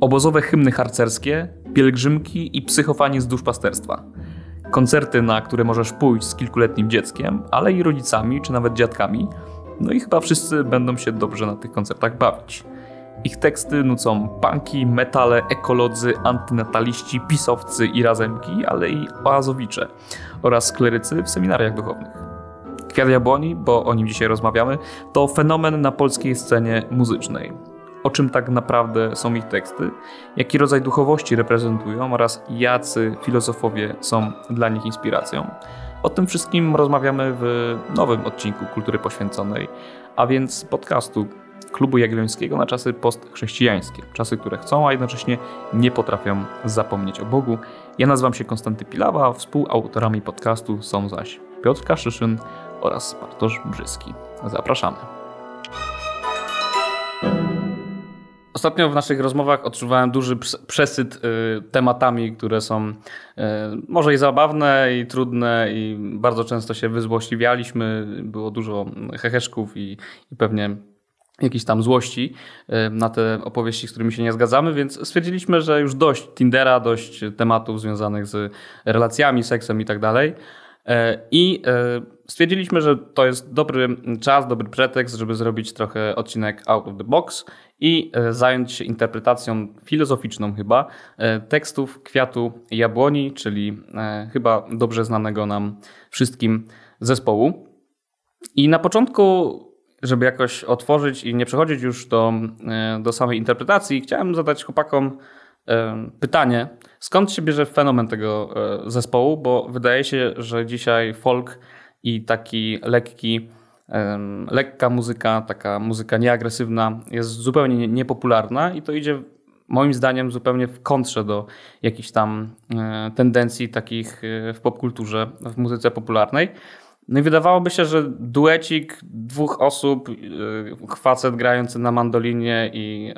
Obozowe hymny harcerskie, pielgrzymki i psychofani z duszpasterstwa. Koncerty, na które możesz pójść z kilkuletnim dzieckiem, ale i rodzicami czy nawet dziadkami. No i chyba wszyscy będą się dobrze na tych koncertach bawić. Ich teksty nucą punki, metale, ekolodzy, antynataliści, pisowcy i razemki, ale i oazowicze oraz klerycy w seminariach duchownych. Kwiat Jabłoni, bo o nim dzisiaj rozmawiamy, to fenomen na polskiej scenie muzycznej. O czym tak naprawdę są ich teksty, jaki rodzaj duchowości reprezentują oraz jacy filozofowie są dla nich inspiracją. O tym wszystkim rozmawiamy w nowym odcinku Kultury Poświęconej, a więc podcastu Klubu Jagiellońskiego na czasy postchrześcijańskie. Czasy, które chcą, a jednocześnie nie potrafią zapomnieć o Bogu. Ja nazywam się Konstanty Pilawa, a współautorami podcastu są zaś Piotr Kaszyszyn oraz Bartosz Brzyski. Zapraszamy. Ostatnio w naszych rozmowach odczuwałem duży przesyt y, tematami, które są y, może i zabawne, i trudne, i bardzo często się wyzłośliwialiśmy. Było dużo heheszków i, i pewnie jakiejś tam złości y, na te opowieści, z którymi się nie zgadzamy, więc stwierdziliśmy, że już dość Tindera, dość tematów związanych z relacjami, seksem i tak dalej. I stwierdziliśmy, że to jest dobry czas, dobry pretekst, żeby zrobić trochę odcinek out of the box i e, zająć się interpretacją filozoficzną chyba e, tekstów Kwiatu Jabłoni, czyli e, chyba dobrze znanego nam wszystkim zespołu. I na początku, żeby jakoś otworzyć i nie przechodzić już do, do samej interpretacji, chciałem zadać chłopakom pytanie, skąd się bierze fenomen tego zespołu, bo wydaje się, że dzisiaj folk i taki lekki lekka muzyka, taka muzyka nieagresywna jest zupełnie niepopularna i to idzie moim zdaniem zupełnie w kontrze do jakichś tam e, tendencji takich e, w popkulturze, w muzyce popularnej. No i wydawałoby się, że duecik dwóch osób, e, facet grający na mandolinie i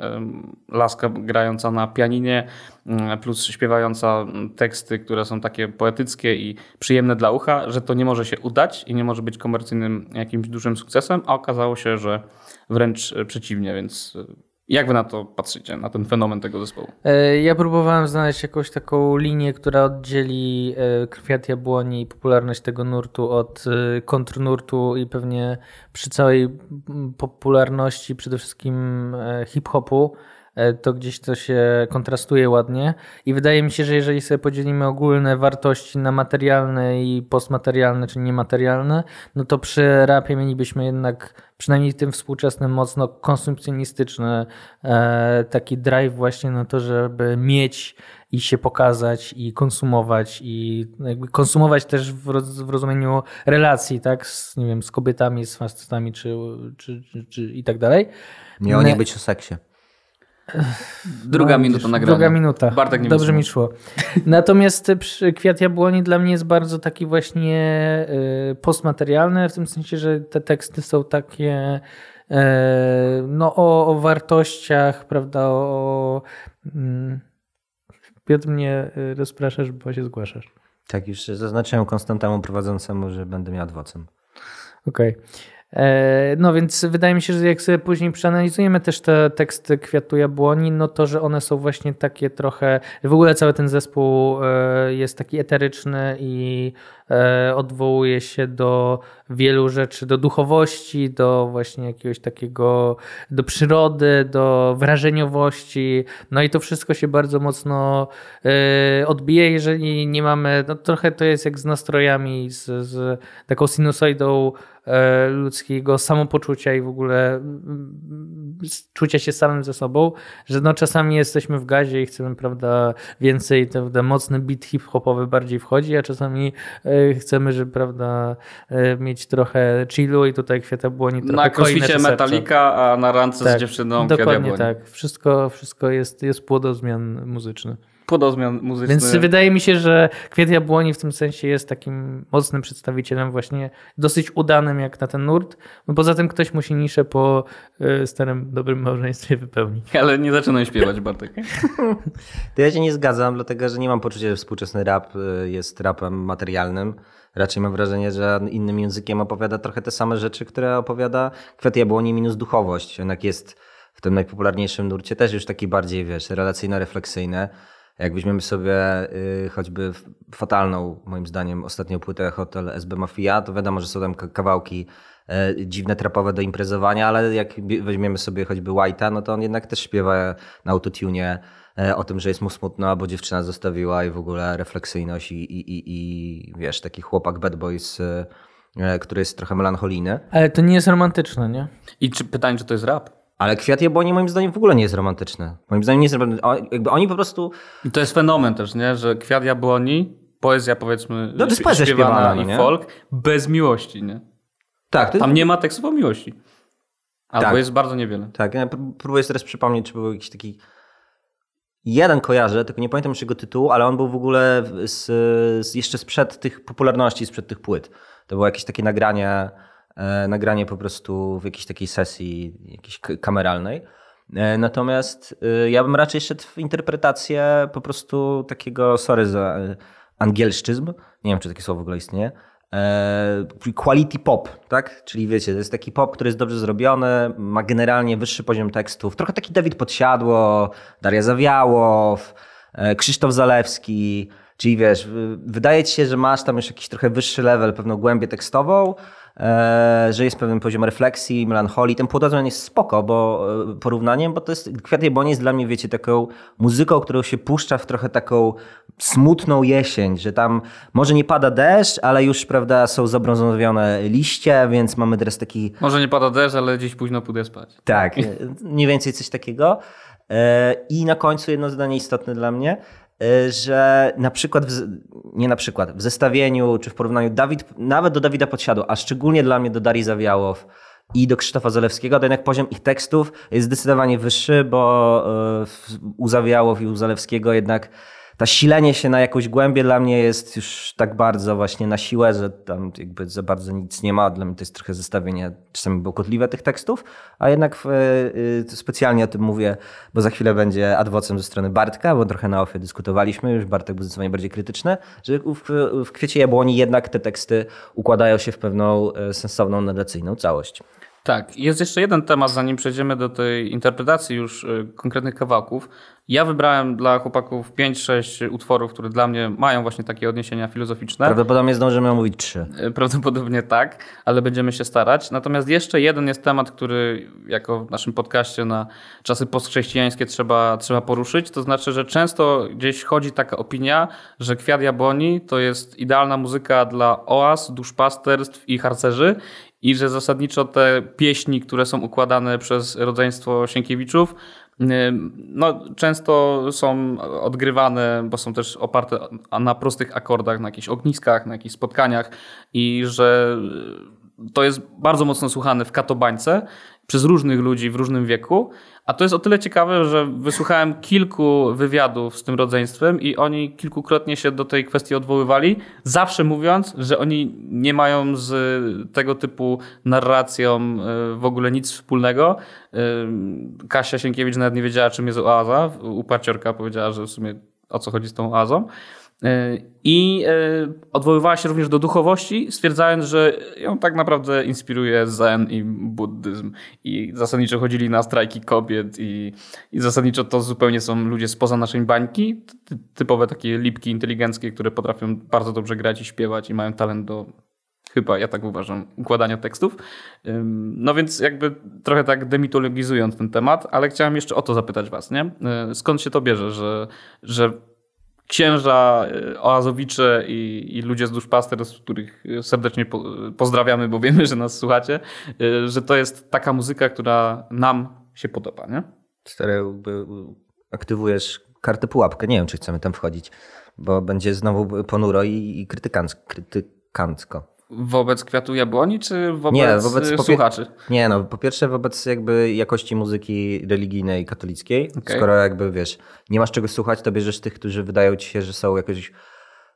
laska grająca na pianinie, mm, plus śpiewająca teksty, które są takie poetyckie i przyjemne dla ucha, że to nie może się udać i nie może być komercyjnym jakimś dużym sukcesem, a okazało się, że wręcz przeciwnie, więc jak wy na to patrzycie, na ten fenomen tego zespołu? E, ja próbowałem znaleźć jakąś taką linię, która oddzieli e, kwiat jabłoni i popularność tego nurtu od e, kontrnurtu i pewnie przy całej popularności przede wszystkim hip-hopu to gdzieś to się kontrastuje ładnie. I wydaje mi się, że jeżeli sobie podzielimy ogólne wartości na materialne i postmaterialne, czy niematerialne, no to przy rapie mielibyśmy jednak, przynajmniej tym współczesnym, mocno konsumpcjonistyczny e, taki drive właśnie na to, żeby mieć i się pokazać i konsumować i jakby konsumować też w, w rozumieniu relacji, tak, z, nie wiem, z kobietami, z facetami czy, czy, czy, czy i tak dalej. Miało nie być o seksie. Druga no, minuta nagrania. Druga minuta. Bartek nie Dobrze mi szło. Natomiast Kwiat Jabłoni dla mnie jest bardzo taki właśnie y, postmaterialny, w tym sensie, że te teksty są takie y, no, o, o wartościach, prawda, o... Mm, Piotr mnie y, rozpraszasz, bo się zgłaszasz. Tak, już zaznaczyłem Konstantemu prowadzącemu, że będę miał adwocem. Okej. Okay. E, no więc wydaje mi się, że jak sobie później przeanalizujemy też te teksty Kwiatu Jabłoni, no to, że one są właśnie takie trochę, w ogóle cały ten zespół e, jest taki eteryczny i odwołuje się do wielu rzeczy, do duchowości, do właśnie jakiegoś takiego, do przyrody, do wrażeniowości, no i to wszystko się bardzo mocno odbije, jeżeli nie mamy, no trochę to jest jak z nastrojami, z, z taką sinusoidą E, ludzkiego samopoczucia i w ogóle mm, czucia się samym ze sobą, że no czasami jesteśmy w gazie i chcemy, prawda, więcej, prawda, mocny beat hip-hopowy bardziej wchodzi, a czasami e, chcemy, żeby, prawda, e, mieć trochę chillu i tutaj kwiata błoni trochę Na crossficie metalika, a na rance tak, z dziewczyną Dokładnie tak. Wszystko, wszystko jest, jest płodozmian muzyczny podozmian muzyczny. Więc wydaje mi się, że Kwiat Jabłoni w tym sensie jest takim mocnym przedstawicielem właśnie dosyć udanym jak na ten nurt. No poza tym ktoś musi niszę po y, starym dobrym małżeństwie wypełnić. Ale nie zaczynaj śpiewać Bartek. to ja się nie zgadzam, dlatego że nie mam poczucia, że współczesny rap y, jest rapem materialnym. Raczej mam wrażenie, że innym językiem opowiada trochę te same rzeczy, które opowiada Kwiat Jabłoni minus duchowość. Jednak jest w tym najpopularniejszym nurcie, też już taki bardziej, wiesz, relacyjno-refleksyjny. Jak weźmiemy sobie y, choćby fatalną, moim zdaniem, ostatnią płytę Hotel SB Mafia, to wiadomo, że są tam kawałki y, dziwne, trapowe do imprezowania, ale jak weźmiemy sobie choćby White'a, no to on jednak też śpiewa na autotune y, o tym, że jest mu smutno, bo dziewczyna zostawiła i w ogóle refleksyjność i, i, i, i wiesz, taki chłopak bad boys, y, który jest trochę melancholijny. Ale to nie jest romantyczne, nie? I czy, pytanie, czy to jest rap? Ale Kwiat Jabłoni moim zdaniem w ogóle nie jest romantyczny. Moim zdaniem nie jest romantyczny. Jakby oni po prostu... I to jest fenomen też, nie? Że Kwiat Jabłoni, poezja powiedzmy No to jest poezja śpiewana, no i nie? folk, bez miłości, nie? Tak, to jest... Tam nie ma tekstów o miłości. Albo Tak. jest bardzo niewiele. Tak, ja pró- próbuję teraz przypomnieć, czy był jakiś taki... Jeden kojarzę, tylko nie pamiętam już jego tytułu, ale on był w ogóle z, z, jeszcze sprzed tych popularności, sprzed tych płyt. To było jakieś takie nagranie, nagranie po prostu w jakiejś takiej sesji jakiejś kameralnej. E, natomiast e, ja bym raczej szedł w interpretację po prostu takiego, sorry za e, angielszczyzm, nie wiem czy takie słowo w ogóle istnieje, e, quality pop, tak? Czyli wiecie, to jest taki pop, który jest dobrze zrobiony, ma generalnie wyższy poziom tekstów, trochę taki Dawid Podsiadło, Daria Zawiałow, e, Krzysztof Zalewski, czyli wiesz, wydaje ci się, że masz tam już jakiś trochę wyższy level, pewną głębię tekstową, e, że jest pewien poziom refleksji, melancholii. Ten płodozmian jest spoko, bo e, porównaniem, bo to jest, Kwiat Jabłoni jest dla mnie, wiecie, taką muzyką, którą się puszcza w trochę taką smutną jesień, że tam może nie pada deszcz, ale już, prawda, są zabrązowione liście, więc mamy teraz taki Może nie pada deszcz, ale dziś późno pójdę spać. tak, mniej więcej coś takiego. E, I na końcu jedno zdanie istotne dla mnie, e, że na przykład, w, nie na przykład, w zestawieniu czy w porównaniu Dawid, nawet do Dawida Podsiadło, a szczególnie dla mnie do Darii Zawiałow i do Krzysztofa Zalewskiego, to jednak poziom ich tekstów jest zdecydowanie wyższy, bo w- u Zawiałow i u Zalewskiego jednak ta silenie się na jakąś głębię dla mnie jest już tak bardzo właśnie na siłę, że tam jakby za bardzo nic nie ma. Dla mnie to jest trochę zestawienie czasami bełkotliwe tych tekstów, a jednak y, to specjalnie o tym mówię, bo za chwilę będzie adwocem ze strony Bartka, bo trochę na ofie dyskutowaliśmy, już Bartek był zdecydowanie bardziej krytyczny, że w, w Kwiecie Jabłoni jednak te teksty układają się w pewną y, sensowną, narracyjną całość. Tak, jest jeszcze jeden temat, zanim przejdziemy do tej interpretacji już y, konkretnych kawałków. Ja wybrałem dla chłopaków 5-6 utworów, które dla mnie mają właśnie takie odniesienia filozoficzne. Prawdopodobnie zdążymy omówić trzy. Y, Prawdopodobnie tak, ale będziemy się starać. Natomiast jeszcze jeden jest temat, który jako w naszym podcaście na czasy postchrześcijańskie trzeba, trzeba poruszyć. To znaczy, że często gdzieś chodzi taka opinia, że Kwiat Jabłoni to jest idealna muzyka dla oaz, duszpasterstw i harcerzy i że zasadniczo te pieśni, które są układane przez rodzeństwo Sienkiewiczów, Ym, No, często są odgrywane, bo są też oparte na prostych akordach, na jakichś ogniskach, na jakichś spotkaniach i że y, to jest bardzo mocno słuchane w katobańce przez różnych ludzi w różnym wieku. A to jest o tyle ciekawe, że wysłuchałem kilku wywiadów z tym rodzeństwem i oni kilkukrotnie się do tej kwestii odwoływali, zawsze mówiąc, że oni nie mają z tego typu narracją y, w ogóle nic wspólnego. Y, Kasia Sienkiewicz nawet nie wiedziała, czym jest oaza. U Paciorka powiedziała, że w sumie o co chodzi z tą oazą. Y, I y, odwoływała się również do duchowości, stwierdzając, że ją tak naprawdę inspiruje zen i buddyzm. I zasadniczo chodzili na strajki kobiet i, i zasadniczo to zupełnie są ludzie spoza naszej bańki. Ty- Typowe takie lipki inteligenckie, które potrafią bardzo dobrze grać i śpiewać i mają talent do chyba, ja tak uważam, układania tekstów. No więc jakby trochę tak demitologizując ten temat, ale chciałem jeszcze o to zapytać was, nie? Y, Skąd się to bierze, że, że księża, y, oazowicze i, i ludzie z duszpasterstw, których y, serdecznie po, pozdrawiamy, bo wiemy, że nas słuchacie, że to jest taka muzyka, która nam się podoba, nie? Stary, aktywujesz kartę pułapkę. Nie wiem, czy chcemy tam wchodzić, bo będzie znowu ponuro i, i krytykanc, krytykancko. Wobec kwiatu jabłoni, czy wobec, Nie, wobec popie- słuchaczy? Nie, no po pierwsze wobec jakby jakości muzyki religijnej, katolickiej. Okej. Skoro jakby wiesz, nie masz czego słuchać, to bierzesz tych, którzy wydają ci się, że są jakoś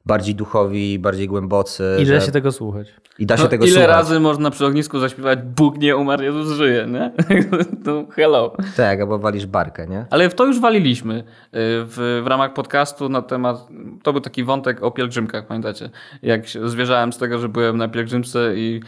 bardziej duchowi, bardziej głębocy. I da że... się tego słuchać. I da się No, tego ile słuchać. razy można przy ognisku zaśpiewać Bóg nie umarł, Jezus żyje, nie? to hello. Tak, albo walisz barkę, nie? Ale w to już waliliśmy y, w, w ramach podcastu na temat, to był taki wątek o pielgrzymkach, pamiętacie? Jak się zwierzałem z tego, że byłem na pielgrzymce i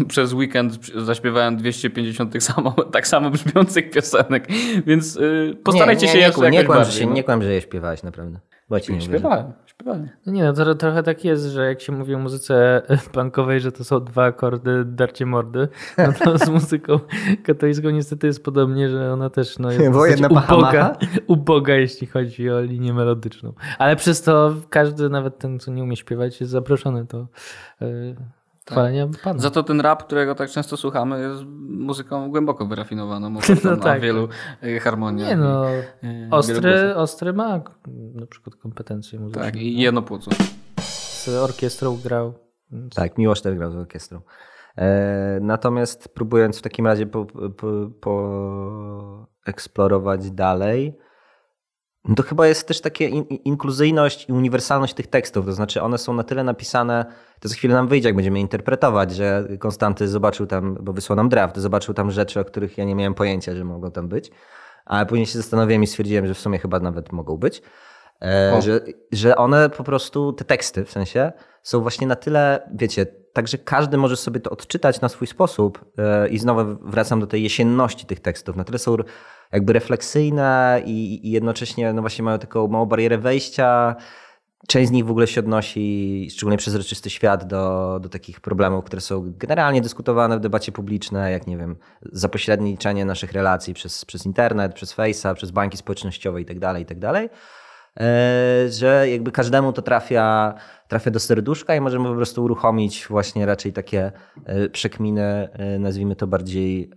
y, przez weekend zaśpiewałem 250 tych samo, tak samo brzmiących piosenek, więc y, postarajcie nie, się nie, jeszcze nie, nie, jakoś kłam, że się, no. nie kłam, że je śpiewałeś naprawdę. Ci nie. Śpiewałem, śpiewałem. No nie, no to trochę tak jest, że jak się mówi o muzyce punkowej, że to są dwa akordy, darcie mordy, no to z muzyką katolicką niestety jest podobnie, że ona też no, jest Bo dosyć jedna pacha uboga, uboga, jeśli chodzi o linię melodyczną. Ale przez to każdy, nawet ten, co nie umie śpiewać, jest zaproszony do chwalenia Pana. Za to ten rap, którego tak często słuchamy, jest muzyką głęboko wyrafinowaną, No na tak. wielu y, harmoniach. Nie no, i, wielu ostry, ostry ma na przykład kompetencje muzyczne. Tak, i jedno płuco. Z orkiestrą grał. więc- Tak, Miłosz też grał z orkiestrą. E, natomiast próbując w takim razie po, po, poeksplorować dalej, no to chyba jest też takie in, inkluzyjność i uniwersalność tych tekstów. To znaczy one są na tyle napisane, to za chwilę nam wyjdzie, jak będziemy interpretować, że Konstanty zobaczył tam, bo wysłał nam draft, zobaczył tam rzeczy, o których ja nie miałem pojęcia, że mogą tam być. Ale później się zastanowiłem i stwierdziłem, że w sumie chyba nawet mogą być. E, O. że, że one po prostu, te teksty w sensie, są właśnie na tyle, wiecie, także każdy może sobie to odczytać na swój sposób. E, I znowu wracam do tej jesienności tych tekstów. Na tyle są jakby refleksyjne i, i jednocześnie no właśnie mają taką małą barierę wejścia. Część z nich w ogóle się odnosi, szczególnie przezroczysty świat, do, do takich problemów, które są generalnie dyskutowane w debacie publicznej, jak nie wiem, zapośredniczenie naszych relacji przez, przez internet, przez Face'a, przez banki społecznościowe itd., itd. E, że jakby każdemu to trafia, trafia do serduszka i możemy po prostu uruchomić właśnie raczej takie e, przekminy, e, nazwijmy to bardziej,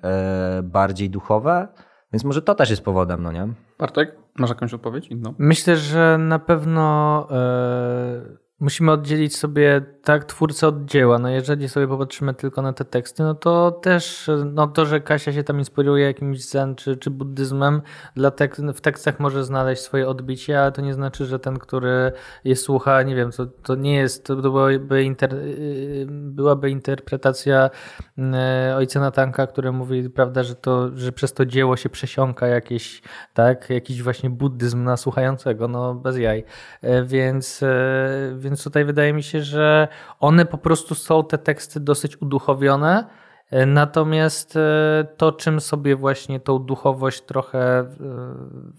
bardziej duchowe. Więc może to też jest powodem, no nie? Bartek, masz jakąś odpowiedź inną? Myślę, że na pewno e, musimy oddzielić sobie tak twórcę od dzieła. No jeżeli sobie popatrzymy tylko na te teksty, no to też no to, że Kasia się tam inspiruje jakimś zen czy, czy buddyzmem, dla tek w tekstach może znaleźć swoje odbicie, ale to nie znaczy, że ten, który je słucha, nie wiem, to, to nie jest, to byłaby, inter, yy, byłaby interpretacja yy, ojca Natanka, który mówi, prawda, że to, że przez to dzieło się przesiąka jakieś, tak, jakiś właśnie buddyzm na słuchającego, no bez jaj. E, Więc, e, więc tutaj wydaje mi się, że one po prostu są te teksty dosyć uduchowione. E, Natomiast e, to, czym sobie właśnie tą duchowość trochę, e,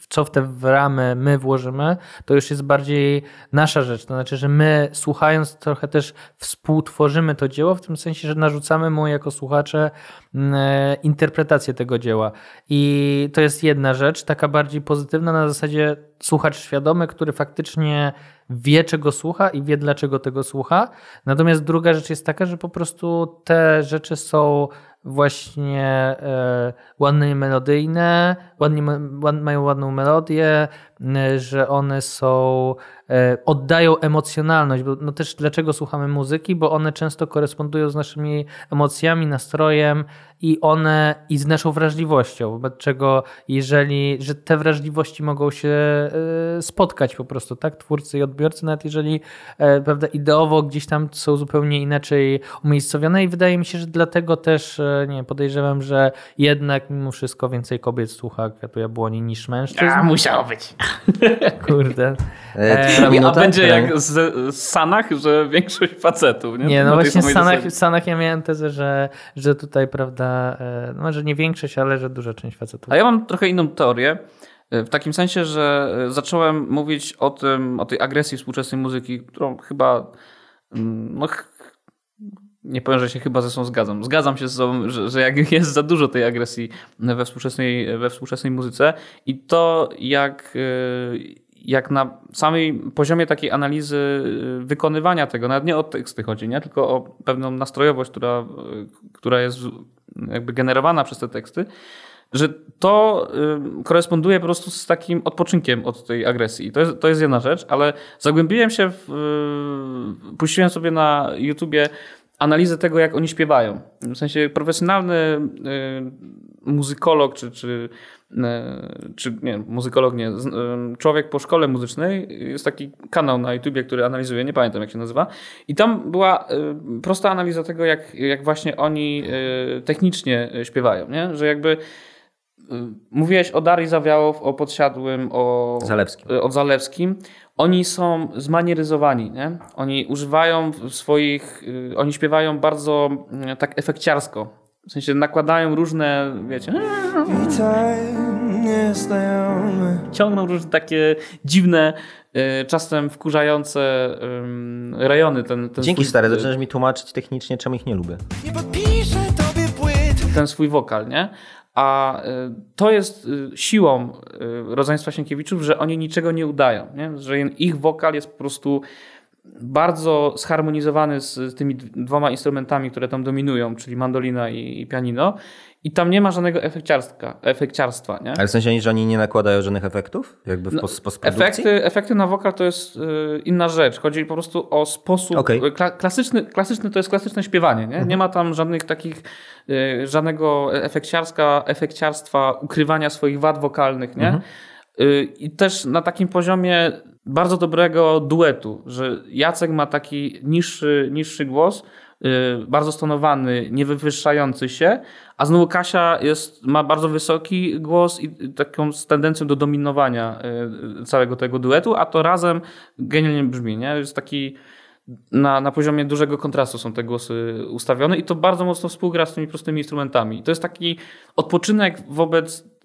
co w te ramy my włożymy, to już jest bardziej nasza rzecz. To znaczy, że my słuchając trochę też współtworzymy to dzieło, w tym sensie, że narzucamy mu jako słuchacze m, e, interpretację tego dzieła. I to jest jedna rzecz, taka bardziej pozytywna na zasadzie słuchacz świadomy, który faktycznie wie, czego słucha i wie, dlaczego tego słucha. Natomiast druga rzecz jest taka, że po prostu te rzeczy są właśnie e, ładne i melodyjne, ładnie, ład, mają ładną melodię, że one są, e, oddają emocjonalność, bo no też dlaczego słuchamy muzyki, bo one często korespondują z naszymi emocjami, nastrojem i one i z naszą wrażliwością, wobec czego jeżeli, że te wrażliwości mogą się e, spotkać po prostu, tak, twórcy i odbiorcy, nawet jeżeli e, prawda, ideowo gdzieś tam są zupełnie inaczej umiejscowione i wydaje mi się, że dlatego też e, nie podejrzewam, że jednak mimo wszystko więcej kobiet słucha Kwiatu Jabłoni niż mężczyzn. A, musiało być. Kurde. E, E, A będzie Która- jak z, z Sanach, że większość facetów. Nie, Nie, no właśnie w w Stanach ja miałem tezę, że, że tutaj, prawda, e, no może nie większość, ale że duża część facetów. A ja mam trochę inną teorię. e, W takim sensie, że zacząłem mówić o tym, o tej agresji współczesnej muzyki, którą chyba mm, no, nie powiem, że się chyba ze sobą zgadzam. Zgadzam się z sobą, że, że jak jest za dużo tej agresji we współczesnej, we współczesnej muzyce i to jak, e, jak na samej poziomie takiej analizy e, wykonywania tego, nawet nie o teksty chodzi, nie? tylko o pewną nastrojowość, która, e, która jest jakby generowana przez te teksty, że to y, koresponduje po prostu z takim odpoczynkiem od tej agresji. To jest, to jest jedna rzecz, ale zagłębiłem się, w, y, puściłem sobie na YouTubie analizę tego, jak oni śpiewają. W sensie profesjonalny y, muzykolog, czy, czy, y, czy nie, muzykolog nie, y, człowiek po szkole muzycznej, jest taki kanał na YouTubie, który analizuje, nie pamiętam jak się nazywa, i tam była prosta analiza tego, jak, jak właśnie oni technicznie śpiewają, nie? że jakby mówiłeś o Darii Zawiałow, o Podsiadłym, o Zalewskim. o Zalewskim, oni są zmanieryzowani, nie? Oni używają swoich, y, oni śpiewają bardzo y, tak efekciarsko. W sensie nakładają różne, wiecie, ciągną różne takie dziwne, y, czasem wkurzające rejony. Ten, ten Dzięki swój, stary, zaczynasz mi tłumaczyć technicznie, czemu ich nie lubię. Nie podpiszę tobie płyt ten swój wokal, nie? A y, to jest y, siłą y, rodzeństwa Sienkiewiczów, że oni niczego nie udają, nie? że ich wokal jest po prostu bardzo zharmonizowany z, tymi dwoma instrumentami, które tam dominują, czyli mandolina i, i pianino. I tam nie ma żadnego efekciarstwa, efekciarstwa nie? Ale w sensie, że oni nie nakładają żadnych efektów? Jakby w No? Efekty, efekty na wokal to jest y, inna rzecz. Chodzi po prostu o sposób. Mhm. Kla, klasyczny, klasyczny to jest klasyczne śpiewanie. Nie, nie ma tam żadnych takich, y, żadnego efekciarska, efekciarstwa, ukrywania swoich wad wokalnych. Nie? Mhm. Y, I też na takim poziomie bardzo dobrego duetu, że Jacek ma taki niższy, niższy głos, y, bardzo stonowany, nie wywyższający się, a znowu Kasia jest, ma bardzo wysoki głos i taką z tendencją do dominowania y, całego tego duetu, a to razem genialnie brzmi. Nie? Jest taki na, na poziomie dużego kontrastu są te głosy ustawione i to bardzo mocno współgra z tymi prostymi instrumentami. To jest taki odpoczynek wobec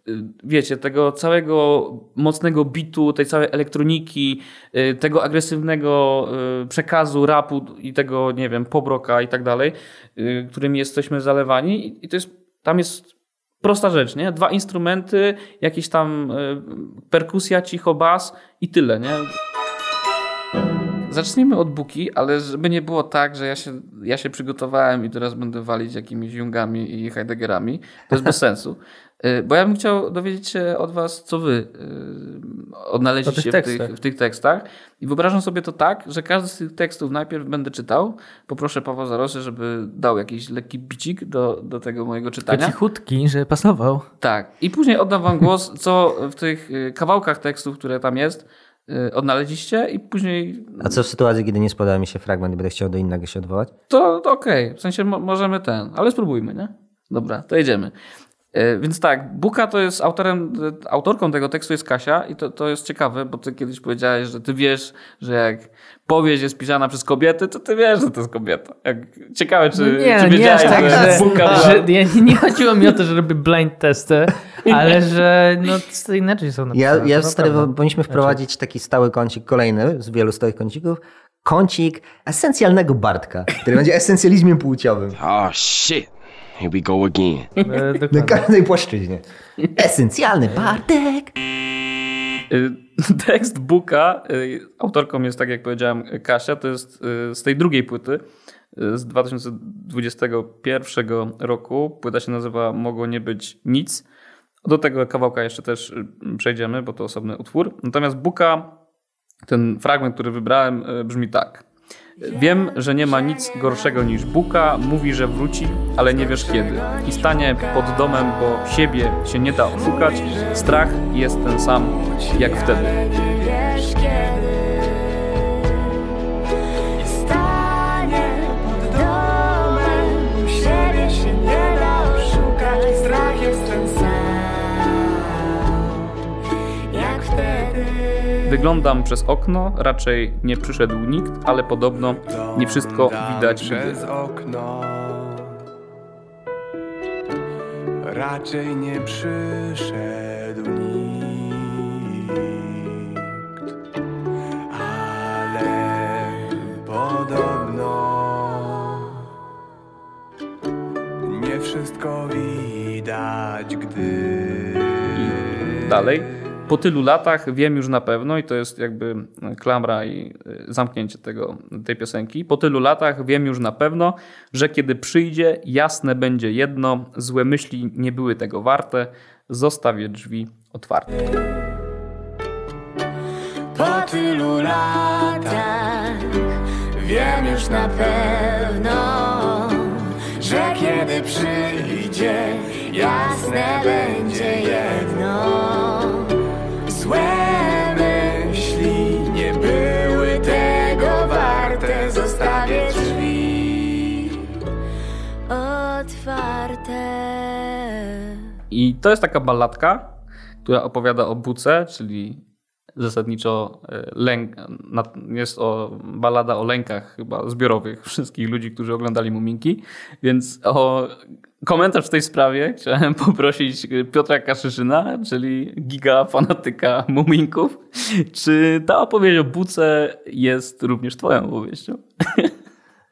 wiecie, tego całego mocnego bitu, tej całej elektroniki, y, tego agresywnego y, przekazu rapu i tego, nie wiem, pobroka i tak dalej, y, którymi jesteśmy zalewani I- to jest, tam jest prosta rzecz, nie? Dwa instrumenty, jakieś tam y, perkusja, cicho bas i tyle, nie? Zacznijmy od Buki, ale żeby nie było tak, że ja się, ja się przygotowałem i teraz będę walić jakimiś Jungami i Heideggerami, to jest bez sensu. Y, Bo ja bym chciał dowiedzieć się od was, co wy y, odnaleźliście tych w tych, tekstach. w tych tekstach. I wyobrażam sobie to tak, że każdy z tych tekstów najpierw będę czytał. Poproszę Pawła Zaroszy, żeby dał jakiś lekki bicik do, do tego mojego czytania. Cichutki, że pasował. Tak. I później oddam wam głos, co w tych y, kawałkach tekstów, które tam jest, odnaleźliście i później A co w sytuacji, kiedy nie spodoba mi się fragment i będę chciał do innego się odwołać? to, to okej. W sensie mo- możemy ten, ale spróbujmy, nie? Dobra, to jedziemy. E, Więc tak, Buka to jest autorem, e, autorką tego tekstu jest Kasia i to, to jest ciekawe, bo ty kiedyś powiedziałeś, że ty wiesz, że jak powieść jest pisana przez kobiety, to ty wiesz, że to jest kobieta. Jak, ciekawe, czy, No nie, czy nie wiedziałeś, aż tak, że, że, Buka była... że ja, nie chodziło mi o to, że robię blind testy, ale że no, to inaczej są Ja, napisane. ja to stary, powinniśmy wprowadzić taki stały kącik, kolejny z wielu stałych kącików. Kącik esencjalnego Bartka, który będzie esencjalizmem płciowym. Oh shit. Here we go again. E, Na każdej płaszczyźnie. Esencjalny Bartek. Y, Tekst Buka, autorką jest, tak jak powiedziałem, Kasia, to jest z tej drugiej płyty z 2021 roku. Płyta się nazywa Mogło nie być nic. Do tego kawałka jeszcze też przejdziemy, bo to osobny utwór. Natomiast Buka, ten fragment, który wybrałem, brzmi tak. Wiem, że nie ma nic gorszego niż Buka, mówi, że wróci, ale nie wiesz kiedy. I stanie pod domem, bo siebie się nie da oszukać. Strach jest ten sam jak wtedy. Wyglądam przez okno, raczej nie przyszedł nikt, ale podobno nie wszystko widać przez okno Raczej nie przyszedł nikt Ale podobno Nie wszystko widać, gdy Dalej. Po tylu latach wiem już na pewno, i to jest jakby klamra i y, zamknięcie tego, tej piosenki. Po tylu latach wiem już na pewno, że kiedy przyjdzie, jasne będzie jedno, złe myśli nie były tego warte, zostawię drzwi otwarte. Po tylu latach Wiem już na pewno kiedy przyjdzie, jasne będzie jedno. Złe myśli nie były tego warte, zostawię drzwi otwarte. I to jest taka balladka, która opowiada o buce, czyli zasadniczo e, lęk, jest o balada o lękach chyba zbiorowych wszystkich ludzi, którzy oglądali Muminki, więc o komentarz w tej sprawie chciałem poprosić Piotra Kaszyszyna, czyli giga fanatyka Muminków. Czy ta opowieść o buce jest również twoją opowieścią?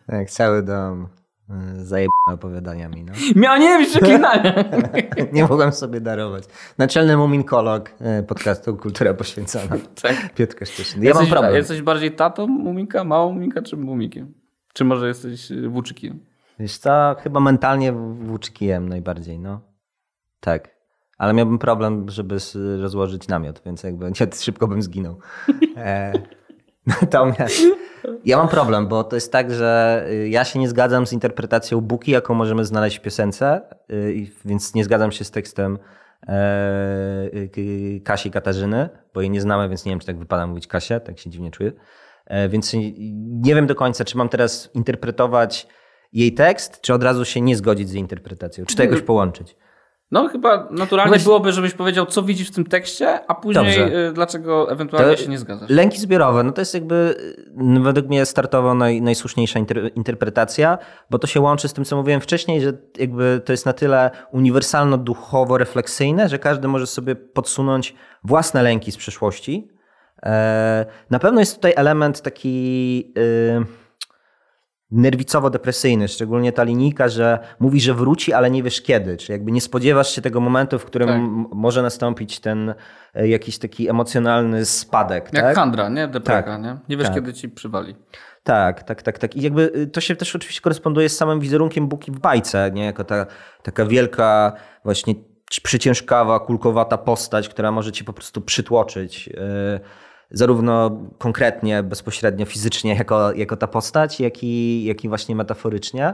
Tak, cały dom y, zajebany opowiadaniami. No. Miał nie być przeklinania! Nie mogłem sobie darować. Naczelny muminkolog y, podcastu Kultura Poświęcona. tak. Piotr Kościeszyn. Ja mam jesteś, problem. Jesteś bardziej tatą Muminka, małą Muminka czy Mumikiem? Czy może jesteś y, włóczykiem? Wiesz co, chyba mentalnie włóczykiem najbardziej, no. Tak. Ale miałbym problem, żeby rozłożyć namiot, więc jakby nie, szybko bym zginął. E, natomiast ja mam problem, bo to jest tak, że y, ja się nie zgadzam z interpretacją Buki, jaką możemy znaleźć w piosence, y, więc nie zgadzam się z tekstem e, y, Kasi Katarzyny, bo jej nie znamy, więc nie wiem, czy tak wypada mówić Kasia, tak się dziwnie czuję. E, Więc nie wiem do końca, czy mam teraz interpretować jej tekst, czy od razu się nie zgodzić z interpretacją, czy to jakoś połączyć. No chyba naturalnie Właśnie- byłoby, żebyś powiedział, co widzisz w tym tekście, a później Dobrze. y, dlaczego ewentualnie To się nie zgadzasz. Lęki zbiorowe, no to jest jakby według mnie startowo naj, najsłuszniejsza inter, interpretacja, bo to się łączy z tym, co mówiłem wcześniej, że jakby to jest na tyle uniwersalno-duchowo-refleksyjne, że każdy może sobie podsunąć własne lęki z przeszłości. E, Na pewno jest tutaj element taki y, nerwicowo-depresyjny, szczególnie ta linijka, że mówi, że wróci, ale nie wiesz kiedy. Czy jakby nie spodziewasz się tego momentu, w którym Tak. może nastąpić ten e, jakiś taki emocjonalny spadek. Jak tak? Handra, nie? Depreka, Tak. nie? Nie wiesz, Tak. kiedy ci przywali. Tak, tak, tak, tak. I jakby y, to się też oczywiście koresponduje z samym wizerunkiem Buki w bajce, nie? Jako ta, taka wielka, właśnie ci- przyciężkawa, kulkowata postać, która może ci po prostu przytłoczyć. y, Zarówno konkretnie, bezpośrednio, fizycznie, jako, jako ta postać, jak i, jak i właśnie metaforycznie.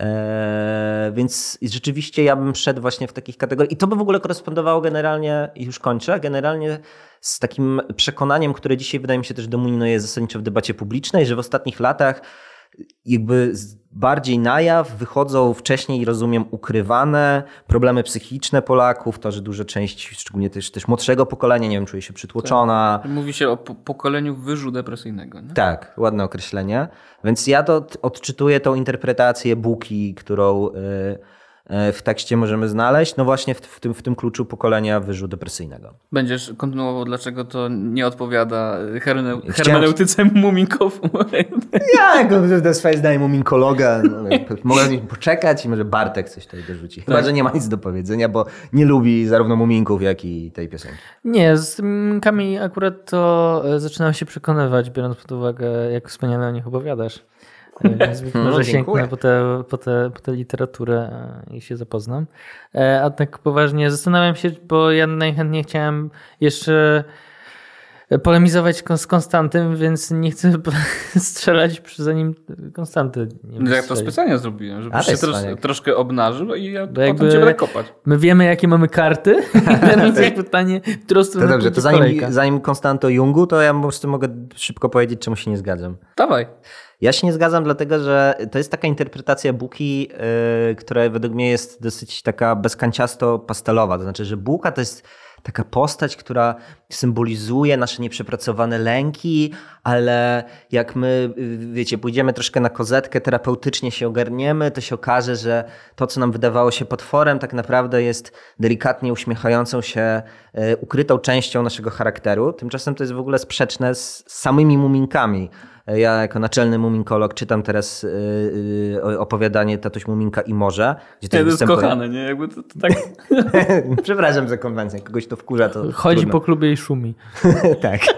E, więc rzeczywiście ja bym szedł właśnie w takich kategoriach. I to by w ogóle korespondowało generalnie, już kończę, generalnie z takim przekonaniem, które dzisiaj wydaje mi się też dominuje zasadniczo w debacie publicznej, że w ostatnich latach jakby bardziej na jaw wychodzą wcześniej, rozumiem, ukrywane problemy psychiczne Polaków, to, że duża część, szczególnie też, też młodszego pokolenia, nie wiem, czuje się przytłoczona. Mówi się o po pokoleniu wyżu depresyjnego, nie? Tak, ładne określenie. Więc ja to od- odczytuję tą interpretację Buki, którą y, y, w tekście możemy znaleźć, no właśnie w, w, tym, w tym kluczu pokolenia wyżu depresyjnego. Będziesz kontynuował, dlaczego to nie odpowiada herne Chciałem- hermeneutyce muminków. Ja, jako to swoje zdanie muminkologa, no, mogę poczekać i może Bartek coś tutaj dorzuci. Chyba, Tak. że nie ma nic do powiedzenia, bo nie lubi zarówno muminków, jak i tej piosenki. Nie, z minkami akurat to e, zaczynam się przekonywać, biorąc pod uwagę, jak wspaniale o nich opowiadasz. Więc No, może dziękuję. sięgnę po tę po te, po te literaturę e, i się zapoznam. E, A tak poważnie zastanawiam się, bo ja najchętniej chciałem jeszcze polemizować z Konstantym, więc nie chcę strzelać przy- zanim Konstanty nie No jak to wystrzeli. specjalnie zrobiłem, żebyś to się tros troszkę obnażył i ja potem jakby- cię będę kopać. My wiemy, jakie mamy karty. I teraz jest pytanie, w którą To stronę dobrze, pójdzie to zanim, zanim Konstanto Jungu, to ja po prostu mogę szybko powiedzieć, czemu się nie zgadzam. Dawaj. Ja się nie zgadzam, dlatego że to jest taka interpretacja Buki, yy, która według mnie jest dosyć taka bezkanciasto-pastelowa. To znaczy, że Buka to jest taka postać, która symbolizuje nasze nieprzepracowane lęki, ale jak my, yy, wiecie, pójdziemy troszkę na kozetkę, terapeutycznie się ogarniemy, to się okaże, że to, co nam wydawało się potworem, tak naprawdę jest delikatnie uśmiechającą się, yy, ukrytą częścią naszego charakteru. Tymczasem to jest w ogóle sprzeczne z samymi muminkami. Ja jako naczelny muminkolog czytam teraz yy, opowiadanie Tatuś Muminka i Morze. Gdzie Nie, to jest występuje- kochane, nie? Jakby to, to tak... Przepraszam za konwencję, kogoś to wkurza, to Chodzi trudno. po klubie i szumi. tak.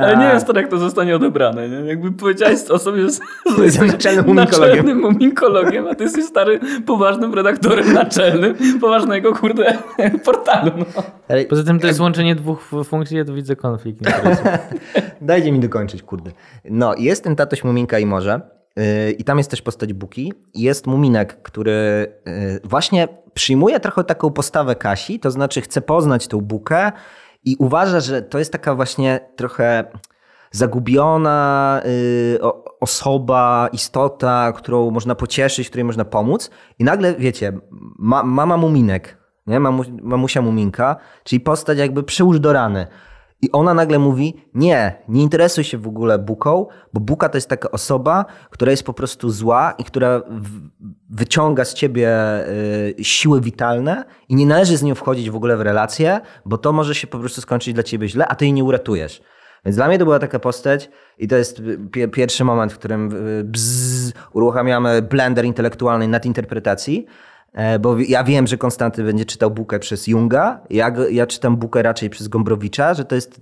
Ale nie wiem, stary, jak to zostanie odebrane, nie? Jakby powiedziałeś o sobie, że Jestem naczelnym muminkologiem. naczelnym muminkologiem, a ty jesteś stary, poważnym redaktorem naczelnym poważnego, kurde, portalu, no. Poza tym to jest łączenie dwóch funkcji, ja tu widzę konflikt. Dajcie mi dokończyć, kurde. No, jest ten Tatuś Muminka i Morze. Yy, I tam jest też postać Buki. Jest Muminek, który yy, właśnie przyjmuje trochę taką postawę Kasi, to znaczy chce poznać tą Bukę i uważa, że to jest taka właśnie trochę zagubiona o- osoba, istota, którą można pocieszyć, której można pomóc. I nagle, wiecie, ma, mama Muminek, nie? Mamu, mamusia Muminka, czyli postać jakby przyłóż do rany. I ona nagle mówi: Nie, nie interesuj się w ogóle buką, bo buka to jest taka osoba, która jest po prostu zła i która wyciąga z ciebie y, siły witalne i nie należy z nią wchodzić w ogóle w relacje, bo to może się po prostu skończyć dla ciebie źle, a ty jej nie uratujesz. Więc dla mnie to była taka postać i to jest pie- pierwszy moment, w którym y, bzz, uruchamiamy blender intelektualnej nadinterpretacji. E, Bo wi- ja wiem, że Konstanty będzie czytał Bukę przez Junga. Ja, ja czytam Bukę raczej przez Gombrowicza, że to jest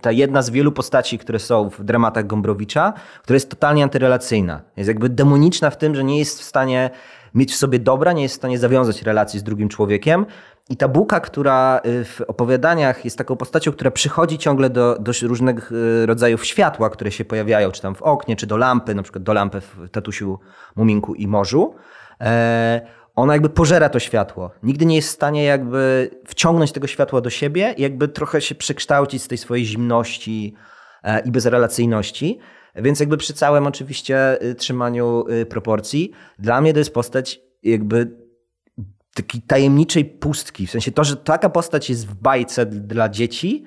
ta jedna z wielu postaci, które są w dramatach Gombrowicza, która jest totalnie antyrelacyjna. Jest jakby demoniczna w tym, że nie jest w stanie mieć w sobie dobra, nie jest w stanie zawiązać relacji z drugim człowiekiem. I ta Buka, która y, w opowiadaniach jest taką postacią, która przychodzi ciągle do, do różnych y, rodzajów światła, które się pojawiają, czy tam w oknie, czy do lampy, na przykład do lampy w Tatusiu, Muminku i Morzu. E, ona jakby pożera to światło. Nigdy nie jest w stanie jakby wciągnąć tego światła do siebie i jakby trochę się przekształcić z tej swojej zimności e, i bezrelacyjności. Więc jakby przy całym oczywiście y, trzymaniu y, proporcji, dla mnie to jest postać jakby takiej tajemniczej pustki. W sensie to, że taka postać jest w bajce dla dzieci,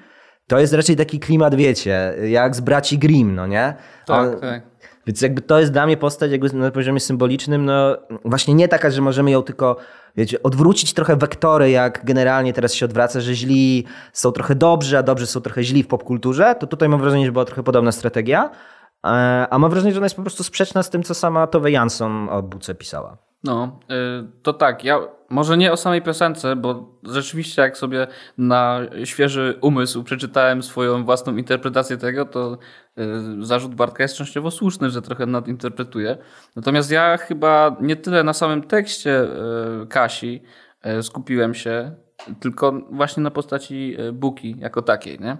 to jest raczej taki klimat, wiecie, jak z braci Grimm, no nie? Tak, On- tak. Więc jakby to jest dla mnie postać jakby na poziomie symbolicznym, no właśnie nie taka, że możemy ją tylko, wiecie, odwrócić trochę wektory, jak generalnie teraz się odwraca, że źli są trochę dobrzy, a dobrzy są trochę źli w popkulturze, to tutaj mam wrażenie, że była trochę podobna strategia, a mam wrażenie, że ona jest po prostu sprzeczna z tym, co sama Tove Jansson o Buce pisała. No, y, to tak, ja może nie o samej piosence, bo rzeczywiście jak sobie na świeży umysł przeczytałem swoją własną interpretację tego, to y, zarzut Bartka jest częściowo słuszny, że trochę nadinterpretuje. Natomiast ja chyba nie tyle na samym tekście y, Kasi skupiłem się, tylko właśnie na postaci Buki jako takiej, nie?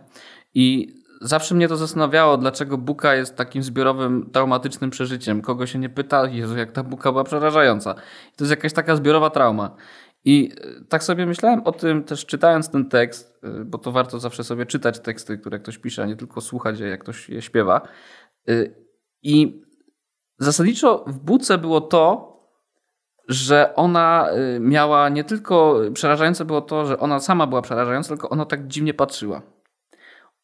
I zawsze mnie to zastanawiało, dlaczego Buka jest takim zbiorowym, traumatycznym przeżyciem. Kogo się nie pyta, Jezu, jak ta Buka była przerażająca. I to jest jakaś taka zbiorowa trauma. I y, tak sobie myślałem o tym też czytając ten tekst, y, bo to warto zawsze sobie czytać teksty, które ktoś pisze, a nie tylko słuchać je, jak ktoś je śpiewa. Y, I zasadniczo w Buce było to, że ona miała nie tylko przerażające było to, że ona sama była przerażająca, tylko ona tak dziwnie patrzyła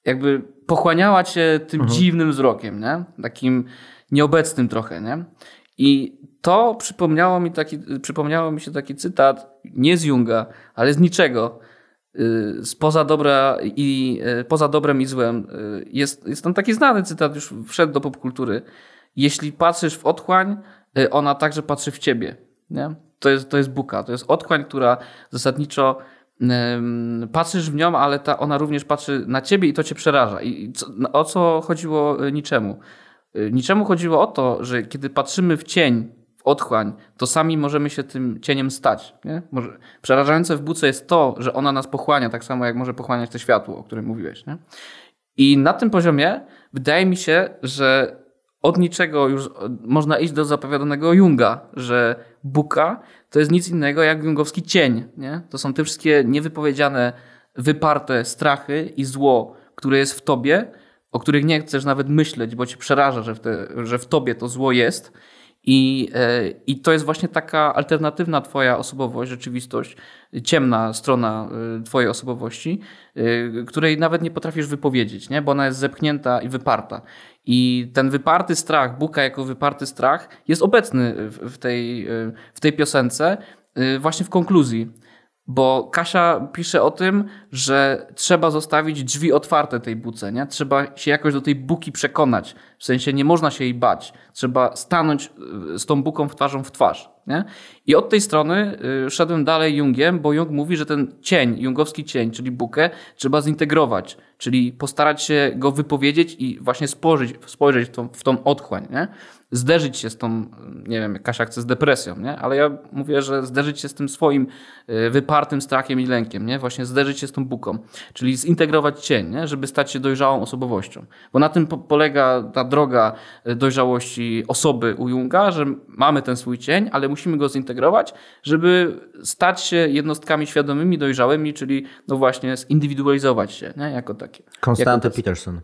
jakby pochłaniała cię tym dziwnym wzrokiem, nie? Takim nieobecnym trochę, nie? I to przypomniało mi, taki, przypomniało mi się taki cytat, nie z Junga, ale z niczego, y, spoza dobra i y, poza dobrem i złem. Y, Jest, jest tam taki znany cytat, już wszedł do popkultury. Jeśli patrzysz w otchłań, y, ona także patrzy w ciebie. Nie? To, jest, to jest buka, to jest otchłań, która zasadniczo patrzysz w nią, ale ta, ona również patrzy na ciebie i to cię przeraża. I co, no, o co chodziło y, niczemu? Y, Niczemu chodziło o to, że kiedy patrzymy w cień, w otchłań, to sami możemy się tym cieniem stać. Nie? Może, przerażające w buce jest to, że ona nas pochłania, tak samo jak może pochłaniać to światło, o którym mówiłeś. Nie? I na tym poziomie wydaje mi się, że od niczego już e, można iść do zapowiadanego Junga, że Buka to jest nic innego jak jungowski cień. Nie? To są te wszystkie niewypowiedziane, wyparte strachy i zło, które jest w tobie, o których nie chcesz nawet myśleć, bo cię przeraża, że w, te, że w tobie to zło jest. I, e, I to jest właśnie taka alternatywna Twoja osobowość, rzeczywistość, ciemna strona e, Twojej osobowości, e, której nawet nie potrafisz wypowiedzieć, nie? bo ona jest zepchnięta i wyparta. I ten wyparty strach, Buka jako wyparty strach, jest obecny w, tej, e, w tej piosence, e, właśnie w konkluzji. Bo Kasia pisze o tym, że trzeba zostawić drzwi otwarte tej buce, nie? Trzeba się jakoś do tej buki przekonać. W sensie nie można się jej bać. Trzeba stanąć y, z tą buką w twarzą w twarz, nie? I od tej strony y, szedłem dalej Jungiem, bo Jung mówi, że ten cień, jungowski cień, czyli bukę, trzeba zintegrować, czyli postarać się go wypowiedzieć i właśnie spojrzeć, spojrzeć w, tą, w tą otchłań, nie? Zderzyć się z tą, nie wiem, Kasia chce z depresją, nie? ale ja mówię, że zderzyć się z tym swoim y, wypartym strachem i lękiem, nie? właśnie zderzyć się z tą buką, czyli zintegrować cień, nie? żeby stać się dojrzałą osobowością. Bo na tym po polega ta droga y, dojrzałości osoby u Junga, że mamy ten swój cień, ale musimy go zintegrować, żeby stać się jednostkami świadomymi, dojrzałymi, czyli no właśnie zindywidualizować się nie? jako takie. Konstanty Peterson.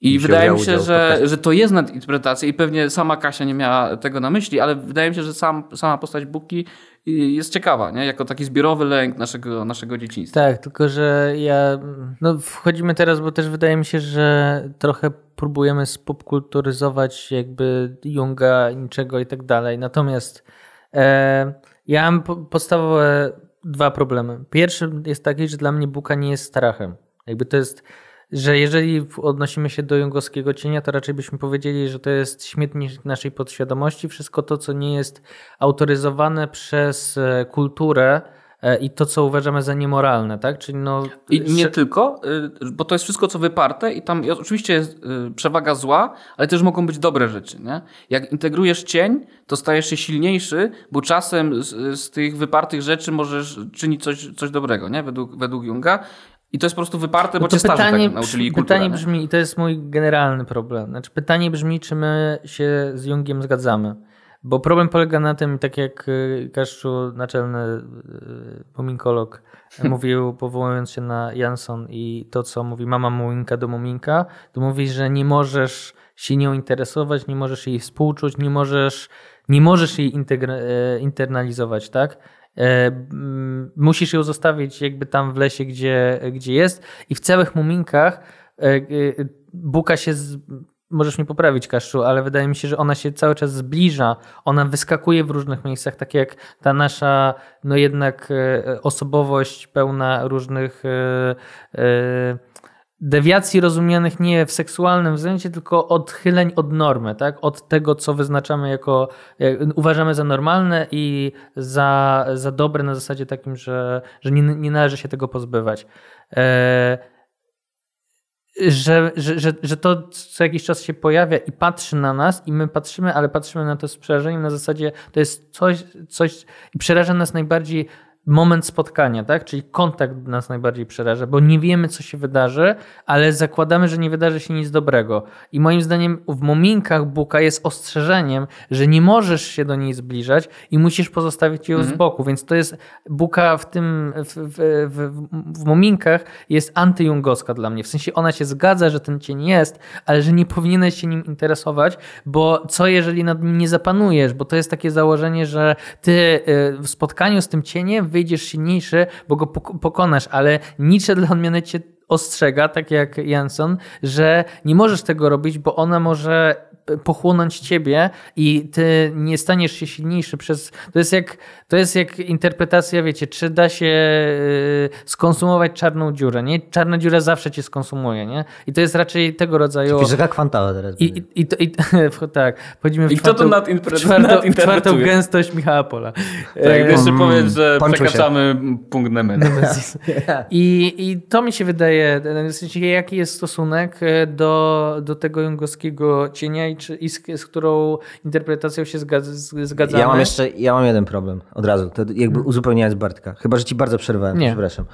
I wydaje mi się, że, że to jest nadinterpretacja i pewnie sama Kasia nie miała tego na myśli, ale wydaje mi się, że sam, sama postać Buki y, jest ciekawa, nie? jako taki zbiorowy lęk naszego, naszego dzieciństwa. Tak, tylko że ja. No, wchodzimy teraz, bo też wydaje mi się, że trochę próbujemy spopkulturyzować jakby Junga, niczego i tak dalej. Natomiast e, ja mam po- podstawowe dwa problemy. Pierwszy jest taki, że dla mnie Buka nie jest strachem. Jakby to jest, że jeżeli odnosimy się do jungowskiego cienia, to raczej byśmy powiedzieli, że to jest śmietnik naszej podświadomości. Wszystko to, co nie jest autoryzowane przez e, kulturę e, i to, co uważamy za niemoralne, tak? Czyli no, I nie sze- tylko, y, bo to jest wszystko co wyparte i tam oczywiście jest y, przewaga zła, ale też mogą być dobre rzeczy. Nie? Jak integrujesz cień, to stajesz się silniejszy, bo czasem z, z tych wypartych rzeczy możesz czynić coś, coś dobrego, nie? Według, według Junga. I to jest po prostu wyparte, bo to cię starzy pytanie, tak nauczyli kulturę. pytanie nie? brzmi, i to jest mój generalny problem. Znaczy, pytanie brzmi, czy my się z Jungiem zgadzamy. Bo problem polega na tym, tak jak y, Kaszczu, naczelny y, muminkolog, mówił, powołując się na Jansson i to, co mówi mama Muminka do Muminka, to mówi, że nie możesz się nią interesować, nie możesz jej współczuć, nie możesz, nie możesz jej e, internalizować, tak? E, mm, Musisz ją zostawić jakby tam w lesie, gdzie, gdzie jest i w całych muminkach e, e, Buka się z, możesz mnie poprawić, Kaszczu, ale wydaje mi się, że ona się cały czas zbliża. Ona wyskakuje w różnych miejscach, tak jak ta nasza, no jednak osobowość pełna różnych e, e, dewiacji rozumianych nie w seksualnym względzie, tylko odchyleń od normy, tak? Od tego, co wyznaczamy jako, jak uważamy za normalne i za, za dobre na zasadzie takim, że, że nie, nie należy się tego pozbywać. E, że, że, że, że to co jakiś czas się pojawia i patrzy na nas i my patrzymy, ale patrzymy na to z przerażeniem na zasadzie to jest coś, coś i przeraża nas najbardziej moment spotkania, tak? Czyli kontakt nas najbardziej przeraża, bo nie wiemy, co się wydarzy, ale zakładamy, że nie wydarzy się nic dobrego. I moim zdaniem w mominkach Buka jest ostrzeżeniem, że nie możesz się do niej zbliżać i musisz pozostawić ją z boku. Więc to jest Buka w tym, w, w, w, w mominkach jest antyjungowska dla mnie. W sensie ona się zgadza, że ten cień jest, ale że nie powinieneś się nim interesować, bo co jeżeli nad nim nie zapanujesz? Bo to jest takie założenie, że ty y, w spotkaniu z tym cieniem wyjdziesz silniejszy, bo go pok- pokonasz, ale Nietzsche dla odmiany cię ostrzega, tak jak Jansson, że nie możesz tego robić, bo ona może pochłonąć ciebie i ty nie staniesz się silniejszy przez... To jest jak, to jest jak interpretacja, wiecie, czy da się y, skonsumować czarną dziurę, nie? Czarna dziura zawsze cię skonsumuje, nie? I to jest raczej tego rodzaju... Fizyka kwantowa teraz. I, i, i, to- i, tak, wchodzimy w I kto to czwartą, nadinterpre- w czwartą, czwartą gęstość Michała Pola. Tak, jeszcze Mm, powiedz, że się. przekraczamy punkt Nemesis. I, I to mi się wydaje, w sensie jaki jest stosunek e, do, do tego jungowskiego cienia i, czy, i z, z którą interpretacją się zgadz, z- zgadzamy. Ja mam jeszcze, ja mam jeden problem od razu, to jakby uzupełniając Bartka. Chyba, że ci bardzo przerwałem, Nie. przepraszam.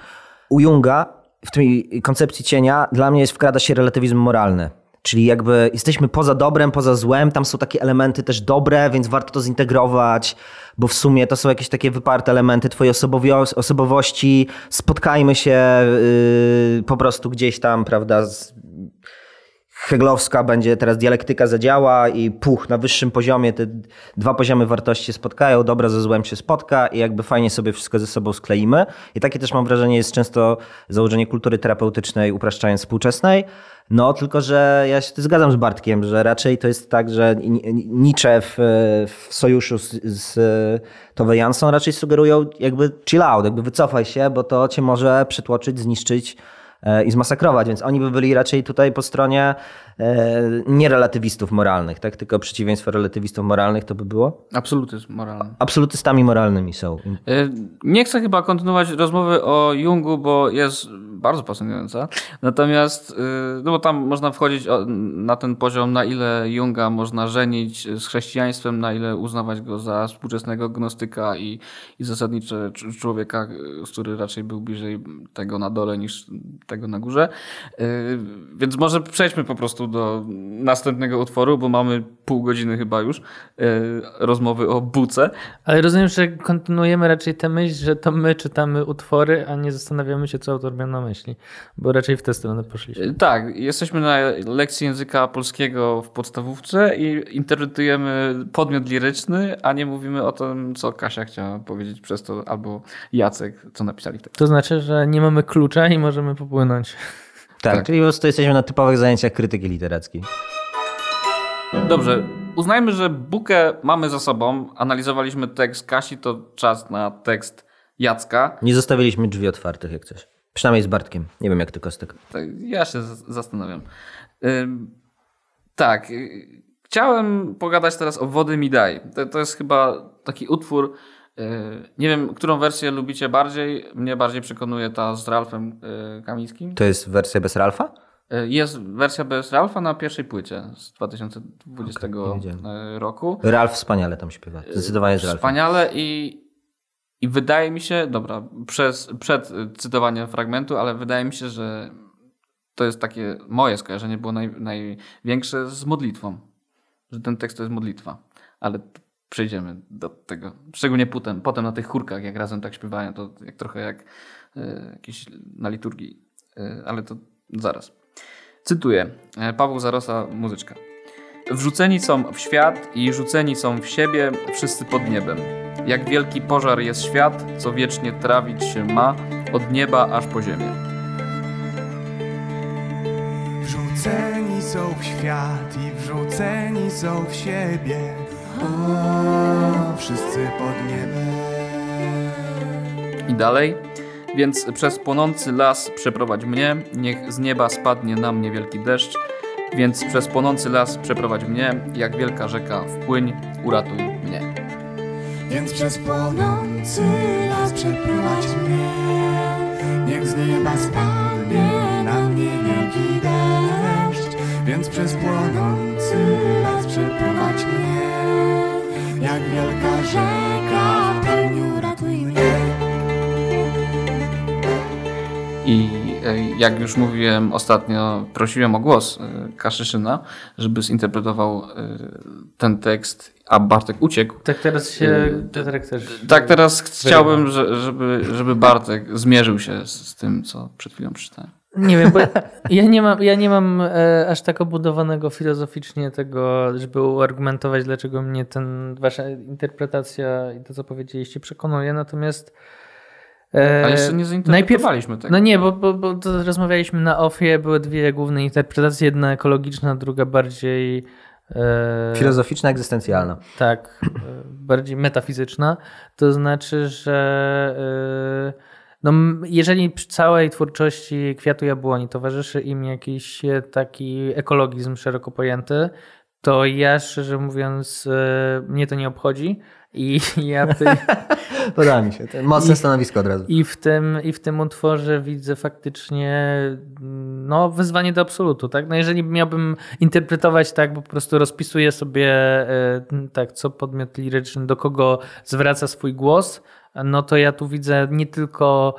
U Junga w tej koncepcji cienia dla mnie jest wkrada się relatywizm moralny. Czyli jakby jesteśmy poza dobrem, poza złem, tam są takie elementy też dobre, więc warto to zintegrować, bo w sumie to są jakieś takie wyparte elementy twojej osobowości. Spotkajmy się yy, po prostu gdzieś tam, prawda, z, Heglowska będzie teraz dialektyka zadziała i puch, na wyższym poziomie te dwa poziomy wartości się spotkają, dobra ze złem się spotka i jakby fajnie sobie wszystko ze sobą skleimy. I takie też mam wrażenie jest często założenie kultury terapeutycznej, upraszczając współczesnej. No, tylko że ja się zgadzam z Bartkiem, że raczej to jest tak, że Ni- Ni- Nietzsche w, w sojuszu z, z Tove Jansson raczej sugerują jakby chill out, jakby wycofaj się, bo to cię może przytłoczyć, zniszczyć e, i zmasakrować, więc oni by byli raczej tutaj po stronie e, nie relatywistów moralnych, tak? tylko przeciwieństwo relatywistów moralnych to by było? Absolutyzm moralny. Absolutystami moralnymi są. Y, Nie chcę chyba kontynuować rozmowy o Jungu, bo jest bardzo pasjonująca. Natomiast, y, no bo tam można wchodzić na ten poziom, na ile Junga można żenić z chrześcijaństwem, na ile uznawać go za współczesnego gnostyka i, i zasadnicze cz- człowieka, y, który raczej był bliżej tego na dole niż tego na górze. Y, Więc może przejdźmy po prostu do następnego utworu, bo mamy pół godziny chyba już y, rozmowy o buce. Ale rozumiem, że kontynuujemy raczej tę myśl, że to my czytamy utwory, a nie zastanawiamy się, co autor miał na myśli. Bo raczej w tę stronę poszliśmy. Tak, jesteśmy na lekcji języka polskiego w podstawówce i interpretujemy podmiot liryczny, a nie mówimy o tym, co Kasia chciała powiedzieć przez to, albo Jacek, co napisali w tekście. To znaczy, że nie mamy klucza i możemy popłynąć. Tak, Tak. czyli po prostu jesteśmy na typowych zajęciach krytyki literackiej. Dobrze, uznajmy, że bukę mamy za sobą, analizowaliśmy tekst Kasi, to czas na tekst Jacka. Nie zostawiliśmy drzwi otwartych jak coś. Przynajmniej z Bartkiem. Nie wiem jak ty Kostek. Tak, ja się zastanawiam. Tak, y, chciałem pogadać teraz o Wody mi daj. To, to jest chyba taki utwór, y, nie wiem, którą wersję lubicie bardziej. Mnie bardziej przekonuje ta z Ralfem y, Kamińskim. To jest wersja bez Ralfa? Jest wersja bez Ralfa na pierwszej płycie z 2020 Okej, nie wiedziałem. y, roku. Ralf wspaniale tam śpiewa. Zdecydowanie z Ralfem. Wspaniale i, i wydaje mi się, dobra, przez, przed y, cytowaniem fragmentu, ale wydaje mi się, że to jest takie moje skojarzenie było naj, największe z modlitwą. Że ten tekst to jest modlitwa. Ale przejdziemy do tego. Szczególnie potem, potem na tych chórkach, jak razem tak śpiewają, to jak trochę jak y, na liturgii. Y, ale to zaraz. Cytuję. E, Paweł Zarosa, muzyczka. Wrzuceni są w świat i rzuceni są w siebie wszyscy pod niebem. Jak wielki pożar jest świat, co wiecznie trawić się ma od nieba aż po ziemię. Wrzuceni są w świat i wrzuceni są w siebie. O, wszyscy pod niebem. I dalej. Więc przez płonący las przeprowadź mnie, niech z nieba spadnie na mnie wielki deszcz. Więc przez płonący las przeprowadź mnie, jak wielka rzeka wpłyń, uratuj mnie. Więc przez płonący las przeprowadź mnie Niech z nieba spadnie na mnie wielki deszcz. Więc przez płonący las przeprowadź mnie. Jak wielka rzeka w pełni Ratuj mnie I jak już mówiłem ostatnio, prosiłem o głos e, Kaszyszyna, żeby zinterpretował e, ten tekst, a Bartek uciekł. Tak teraz się Piotrek też... Tak, teraz chciałbym, że- żeby, żeby Bartek zmierzył się z, z tym, co przed chwilą przeczytałem. Nie wiem, bo ja nie mam, ja nie mam e, aż tak obudowanego filozoficznie tego, żeby uargumentować, dlaczego mnie ten, wasza interpretacja i to, co powiedzieliście, przekonuje. Natomiast. E, Ale jeszcze nie zainterpretowaliśmy najpierw, tego. No nie, bo, bo, bo to rozmawialiśmy na offie, były dwie główne interpretacje, jedna ekologiczna, druga bardziej. E, Filozoficzna, egzystencjalna. tak, e, bardziej metafizyczna. To znaczy, że e, no, jeżeli przy całej twórczości Kwiatu Jabłoni towarzyszy im jakiś e, taki ekologizm szeroko pojęty, to ja szczerze mówiąc e, mnie to nie obchodzi i ja tej, Podoba mi się. Mocne I- stanowisko od razu. i w tym, I w tym utworze widzę faktycznie mm, no, wyzwanie do absolutu. Tak? No jeżeli miałbym interpretować tak, bo po prostu rozpisuję sobie e, tak, co podmiot liryczny, do kogo zwraca swój głos, no to ja tu widzę nie tylko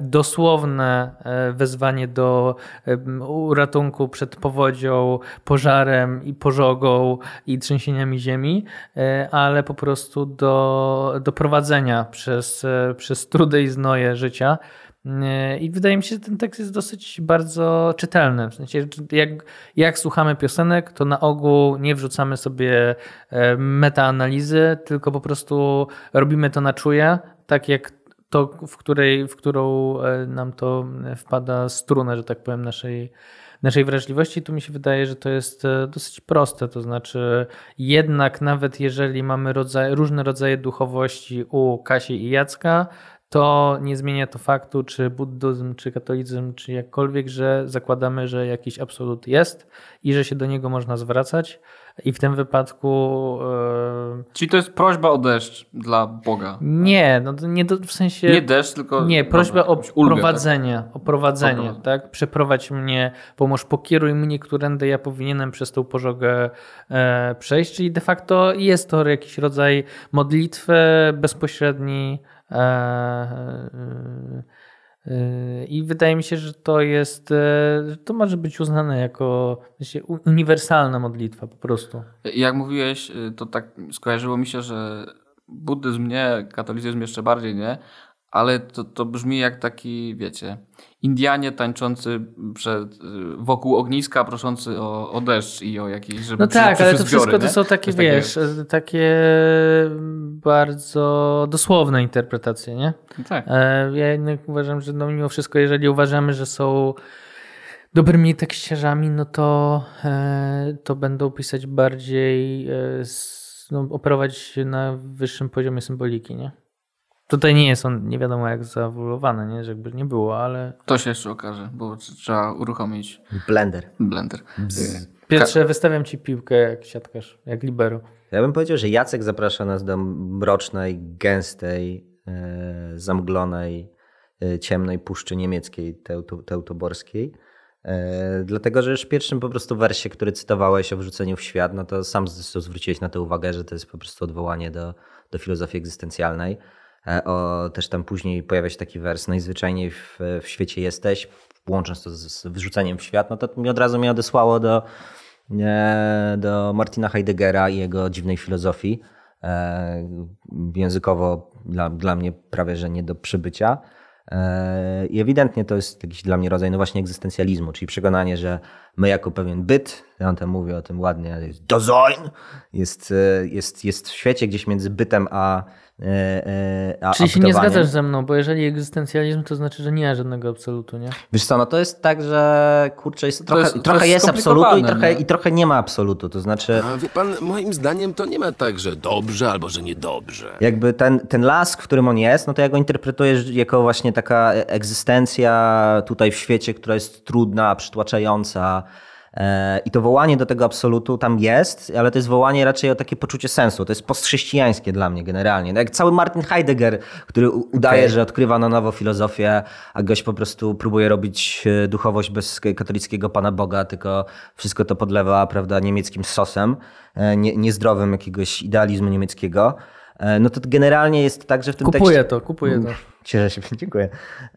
dosłowne e, wezwanie do e, uratunku przed powodzią, pożarem i pożogą i trzęsieniami ziemi, e, ale po prostu do, do prowadzenia przez, e, przez trudy i znoje życia. E, I wydaje mi się, że ten tekst jest dosyć bardzo czytelny. W sensie, jak, jak słuchamy piosenek, to na ogół nie wrzucamy sobie e, metaanalizy, tylko po prostu robimy to na czuje, tak jak to, w, której, w którą e, nam to wpada strunę, że tak powiem, naszej, naszej wrażliwości. Tu mi się wydaje, że to jest e, dosyć proste. To znaczy, jednak nawet jeżeli mamy różne rodzaje duchowości u Kasi i Jacka, to nie zmienia to faktu, czy buddyzm, czy katolicyzm, czy jakkolwiek, że zakładamy, że jakiś absolut jest i że się do niego można zwracać. I w tym wypadku. e, Czyli to jest prośba o deszcz dla Boga. nie, no nie do, w sensie. Nie deszcz, tylko. Nie, prośba o ulgę, tak? prowadzenie, o prowadzenie, tak? Przeprowadź mnie, pomóż, pokieruj mnie, którędy ja powinienem przez tą pożogę e, przejść, czyli de facto jest to jakiś rodzaj modlitwy bezpośredni e, e, e, i wydaje mi się, że to jest, że to może być uznane jako uniwersalna modlitwa po prostu. Jak mówiłeś, y, to tak skojarzyło mi się, że buddyzm nie, katolicyzm jeszcze bardziej nie, ale to, to brzmi jak taki, wiecie, Indianie tańczący przed, y, wokół ogniska, proszący o, o deszcz i o jakieś, żeby No przy- tak, ale to wszystko zbiory, to nie? są takie, takiego. wiesz, takie bardzo dosłowne interpretacje, nie? Tak. E, Ja jednak uważam, że no mimo wszystko, jeżeli uważamy, że są dobrymi tekściarzami, no to, e, to będą pisać bardziej, e, no, operować na wyższym poziomie symboliki, nie? Tutaj nie jest on nie wiadomo jak zaewoluowany, nie? Że jakby nie było, ale To się jeszcze okaże, bo tr- trzeba uruchomić Blender. blender. Piotrze, wystawiam ci piłkę jak siatkarz, jak libero. Ja bym powiedział, że Jacek zaprasza nas do mrocznej, gęstej, e, zamglonej, e, ciemnej puszczy niemieckiej, teuto, teutoborskiej. E, dlatego, że już w pierwszym po prostu wersie, który cytowałeś o wrzuceniu w świat, no to sam zwróciłeś na to uwagę, że to jest po prostu odwołanie do, do filozofii egzystencjalnej. E, o, też tam później pojawia się taki wers, najzwyczajniej w, w świecie jesteś, łącząc to z, z wrzuceniem w świat, no to mi od razu mnie odesłało do, e, do Martina Heideggera i jego dziwnej filozofii. E, językowo dla, dla mnie prawie, że nie do przybycia. I ewidentnie to jest jakiś dla mnie rodzaj no właśnie egzystencjalizmu, czyli przekonanie, że my jako pewien byt, ja on tam mówię o tym ładnie, jest jest, jest, jest w świecie gdzieś między bytem a, e, e, a Czyli się nie zgadzasz ze mną, bo jeżeli egzystencjalizm, to znaczy, że nie ma żadnego absolutu, nie? Wiesz co, no to jest tak, że kurczę, jest, trochę, jest- trochę jest jest, absolutu i trochę, nie? i trochę nie ma absolutu. To znaczy, A wie pan, moim zdaniem to nie ma tak, że dobrze albo że niedobrze. jakby ten, ten las, w którym on jest, no to ja go interpretuję jako właśnie taka egzystencja tutaj w świecie, która jest trudna, przytłaczająca. E, I to wołanie do tego absolutu tam jest, ale to jest wołanie raczej o takie poczucie sensu. To jest postchrześcijańskie dla mnie generalnie. Tak Jak cały Martin Heidegger, który udaje, że odkrywa na nowo filozofię, a gość po prostu próbuje robić e, duchowość bez katolickiego Pana Boga, tylko wszystko to podlewa, prawda, niemieckim sosem, e, nie, niezdrowym jakiegoś idealizmu niemieckiego. No to generalnie jest tak, że w tym Kupuję tekście... to, kupuję to. Cieszę się, dziękuję.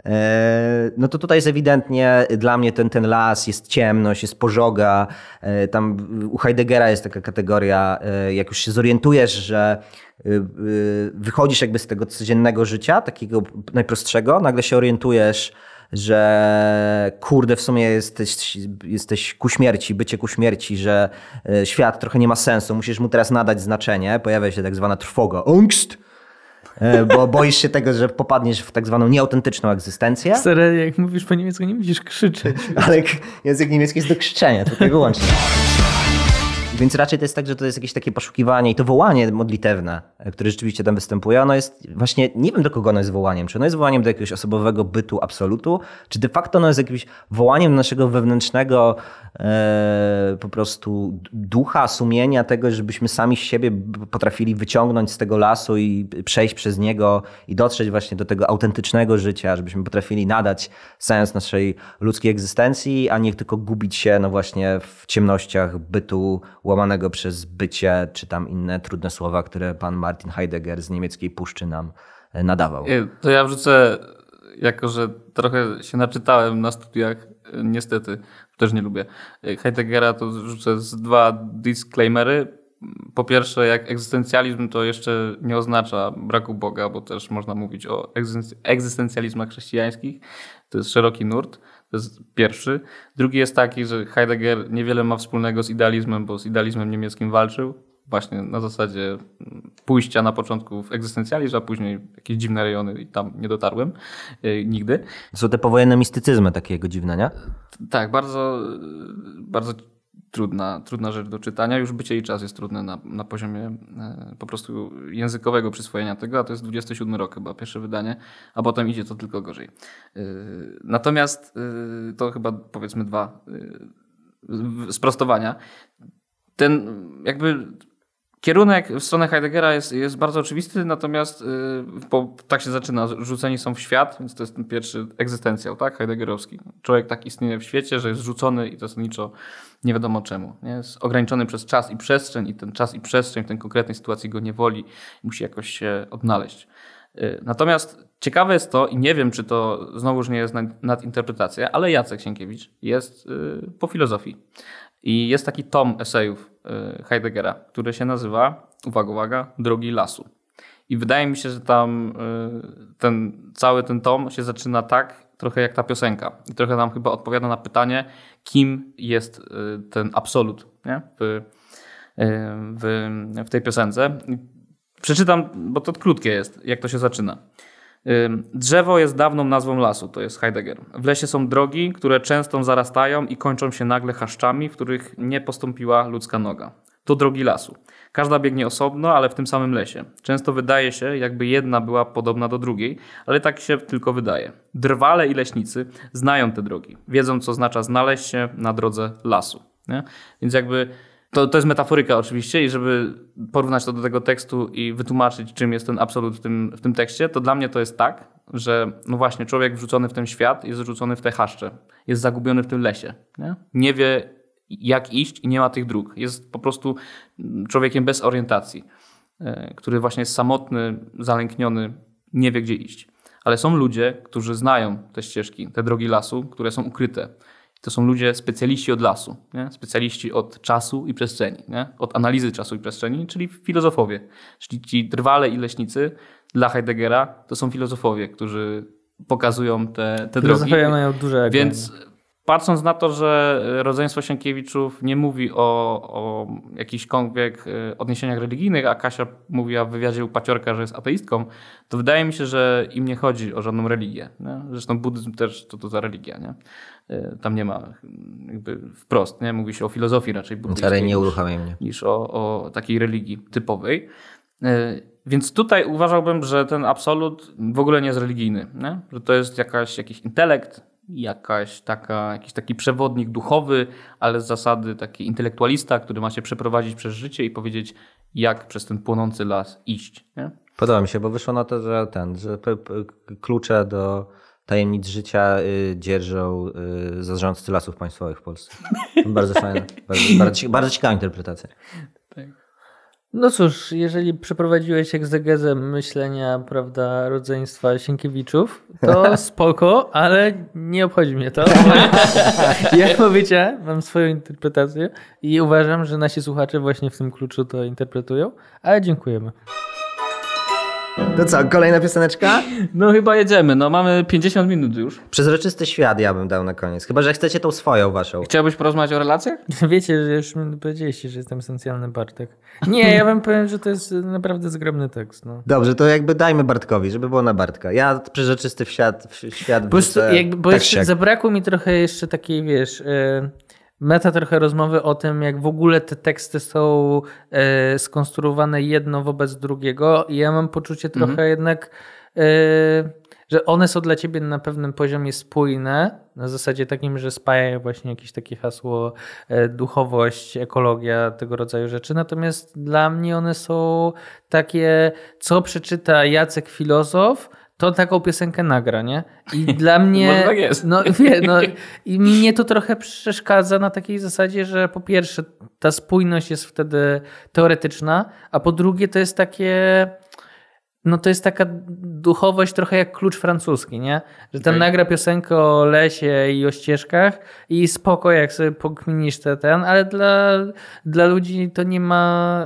E, No to tutaj jest ewidentnie dla mnie ten, ten las, jest ciemność, jest pożoga. E, Tam u Heideggera jest taka kategoria, e, jak już się zorientujesz, że wychodzisz jakby z tego codziennego życia, takiego najprostszego, nagle się orientujesz, że kurde, w sumie jesteś, jesteś ku śmierci, bycie ku śmierci, że świat trochę nie ma sensu, musisz mu teraz nadać znaczenie, pojawia się tak zwana trwoga, angst, bo boisz się tego, że popadniesz w tak zwaną nieautentyczną egzystencję, Stary, jak mówisz po niemiecku, nie musisz krzyczeć. ale język niemiecki jest do krzyczenia, tutaj wyłącznie. Więc raczej to jest tak, że to jest jakieś takie poszukiwanie i to wołanie modlitewne, które rzeczywiście tam występuje, ono jest właśnie, nie wiem do kogo ono jest wołaniem. Czy ono jest wołaniem do jakiegoś osobowego bytu absolutu, czy de facto ono jest jakimś wołaniem naszego wewnętrznego e, po prostu ducha, sumienia tego, żebyśmy sami siebie potrafili wyciągnąć z tego lasu i przejść przez niego i dotrzeć właśnie do tego autentycznego życia, żebyśmy potrafili nadać sens naszej ludzkiej egzystencji, a nie tylko gubić się no właśnie w ciemnościach bytu łamanego przez bycie, czy tam inne trudne słowa, które pan Martin Heidegger z niemieckiej puszczy nam e, nadawał. Y, To ja wrzucę, jako że trochę się naczytałem na studiach, y, niestety, też nie lubię y, Heideggera, to wrzucę z dwa disclaimery. Po pierwsze, jak egzystencjalizm to jeszcze nie oznacza braku Boga, bo też można mówić o egzystenc- egzystencjalizmach chrześcijańskich. To jest szeroki nurt. To jest pierwszy. Drugi jest taki, że Heidegger niewiele ma wspólnego z idealizmem, bo z idealizmem niemieckim walczył. Właśnie na zasadzie mm, pójścia na początku w egzystencjalizm, a później jakieś dziwne rejony i tam nie dotarłem yy, nigdy. Są te powojenne mistycyzmy takiego dziwne, nie? Tak, bardzo, bardzo trudna, trudna rzecz do czytania. Już bycie i czas jest trudne na, na poziomie e, po prostu językowego przyswojenia tego, a to jest 27 rok chyba, pierwsze wydanie, a potem idzie to tylko gorzej. E, natomiast e, to chyba powiedzmy dwa sprostowania. Ten jakby Kierunek w stronę Heideggera jest, jest bardzo oczywisty, natomiast bo tak się zaczyna. Rzuceni są w świat, więc to jest ten pierwszy egzystencjał, tak? Heideggerowski. Człowiek tak istnieje w świecie, że jest rzucony i zasadniczo nie wiadomo czemu. Nie? Jest ograniczony przez czas i przestrzeń i ten czas i przestrzeń w tej konkretnej sytuacji go nie woli musi jakoś się odnaleźć. Yy, natomiast ciekawe jest to, i nie wiem, czy to znowuż nie jest nadinterpretacja, ale Jacek Sienkiewicz jest yy, po filozofii. I jest taki tom esejów y, Heideggera, który się nazywa, uwaga, uwaga, Drogi lasu. I wydaje mi się, że tam y, ten, cały ten tom się zaczyna tak, trochę jak ta piosenka. I trochę nam chyba odpowiada na pytanie, kim jest y, ten absolut nie? W, w, w tej piosence. Przeczytam, bo to krótkie jest, jak to się zaczyna. Drzewo jest dawną nazwą lasu, to jest Heidegger. W lesie są drogi, które często zarastają i kończą się nagle chaszczami, w których nie postąpiła ludzka noga. To drogi lasu. Każda biegnie osobno, ale w tym samym lesie. Często wydaje się, jakby jedna była podobna do drugiej, ale tak się tylko wydaje. Drwale i leśnicy znają te drogi. Wiedzą, co oznacza znaleźć się na drodze lasu. Nie? Więc jakby to, to jest metaforyka oczywiście i żeby porównać to do tego tekstu i wytłumaczyć, czym jest ten absolut w tym, w tym tekście, to dla mnie to jest tak, że no właśnie człowiek wrzucony w ten świat jest wrzucony w te chaszcze, jest zagubiony w tym lesie. Nie, nie wie jak iść i nie ma tych dróg. Jest po prostu człowiekiem bez orientacji, e, który właśnie jest samotny, zalękniony, nie wie gdzie iść. Ale są ludzie, którzy znają te ścieżki, te drogi lasu, które są ukryte to są ludzie specjaliści od lasu, nie? specjaliści od czasu i przestrzeni, nie? od analizy czasu i przestrzeni, czyli filozofowie. Czyli ci drwale i leśnicy dla Heideggera to są filozofowie, którzy pokazują te, te drogi. Filozofia mają duże ego. Więc patrząc na to, że rodzeństwo Sienkiewiczów nie mówi o, o jakichkolwiek e, odniesieniach religijnych, a Kasia mówiła w wywiadzie u Paciorka, że jest ateistką, to wydaje mi się, że im nie chodzi o żadną religię. Nie? Zresztą buddyzm też to, to za religia. Nie? E, tam nie ma jakby wprost, nie? mówi się o filozofii raczej buddyjskiej nie niż, mnie. niż o, o takiej religii typowej. E, więc tutaj uważałbym, że ten absolut w ogóle nie jest religijny, nie? że to jest jakaś, jakiś intelekt, jakaś taka, jakiś taki przewodnik duchowy, ale z zasady taki intelektualista, który ma się przeprowadzić przez życie i powiedzieć, jak przez ten płonący las iść. Nie? Podoba mi się, bo wyszło na to, że ten, że klucze do tajemnic życia y, dzierżą y, zarządcy lasów państwowych w Polsce. Bardzo fajne, bardzo, bardzo, bardzo ciekawa interpretacja. No cóż, jeżeli przeprowadziłeś egzegezę myślenia, prawda, rodzeństwa Sienkiewiczów, to spoko, ale nie obchodzi mnie to. Jak mówicie, mam swoją interpretację i uważam, że nasi słuchacze właśnie w tym kluczu to interpretują, ale dziękujemy. To co, kolejna pioseneczka? No chyba jedziemy, no mamy 50 minut już. Przezroczysty świat ja bym dał na koniec, chyba że chcecie tą swoją waszą. Chciałbyś porozmawiać o relacjach? Wiecie, że już mi powiedzieliście, że jestem esencjalny Bartek. Nie, ja bym powiedział, że to jest naprawdę zgromny tekst. No. Dobrze, to jakby dajmy Bartkowi, żeby było na Bartka. Ja przezroczysty świat, świat jakby, Bo tak jeszcze zabrakło mi trochę jeszcze takiej, wiesz... Yy meta trochę rozmowy o tym, jak w ogóle te teksty są e, skonstruowane jedno wobec drugiego. I ja mam poczucie trochę mhm. jednak, e, że one są dla ciebie na pewnym poziomie spójne, na zasadzie takim, że spajają właśnie jakieś takie hasło e, duchowość, ekologia, tego rodzaju rzeczy. Natomiast dla mnie one są takie, co przeczyta Jacek filozof, to taką piosenkę nagra, nie? I dla mnie. tak jest. No, wie, no, I mnie to trochę przeszkadza na takiej zasadzie, że po pierwsze, ta spójność jest wtedy teoretyczna, a po drugie, to jest takie. No to jest taka duchowość trochę jak klucz francuski, nie? Że tam okay. nagra piosenkę o lesie i o ścieżkach i spoko jak sobie pokminisz ten, ale dla, dla ludzi to nie ma...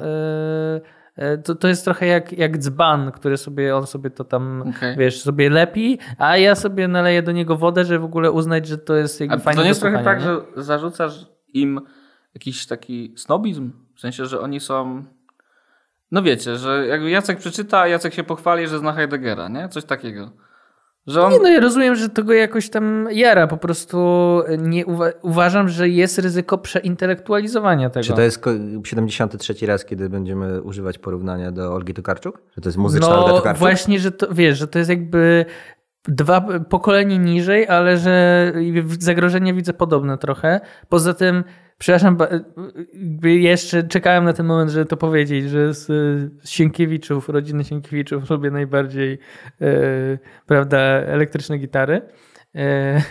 Yy to, to jest trochę jak, jak dzban, który sobie, on sobie to tam, okay. wiesz, sobie lepi, a ja sobie naleję do niego wodę, żeby w ogóle uznać, że to jest jakby fajne To nie jest trochę tak, nie? że zarzucasz im jakiś taki snobizm? W sensie, że oni są... No wiecie, że jakby Jacek przeczyta, a Jacek się pochwali, że zna Heideggera, nie? Coś takiego. Że on... Nie, no ja rozumiem, że to go jakoś tam jara. Po prostu nie uwa- uważam, że jest ryzyko przeintelektualizowania tego. Czy to jest ko- 73 raz, kiedy będziemy używać porównania do Olgi Tokarczuk? Że to jest muzyczna Olga No Tokarczuk? właśnie, że to wiesz, że to jest jakby dwa pokolenie niżej, ale że zagrożenie widzę podobne trochę. Poza tym, przepraszam, jeszcze czekałem na ten moment, żeby to powiedzieć, że z, z Sienkiewiczów, rodziny Sienkiewiczów lubię najbardziej e, prawda, elektryczne gitary. E,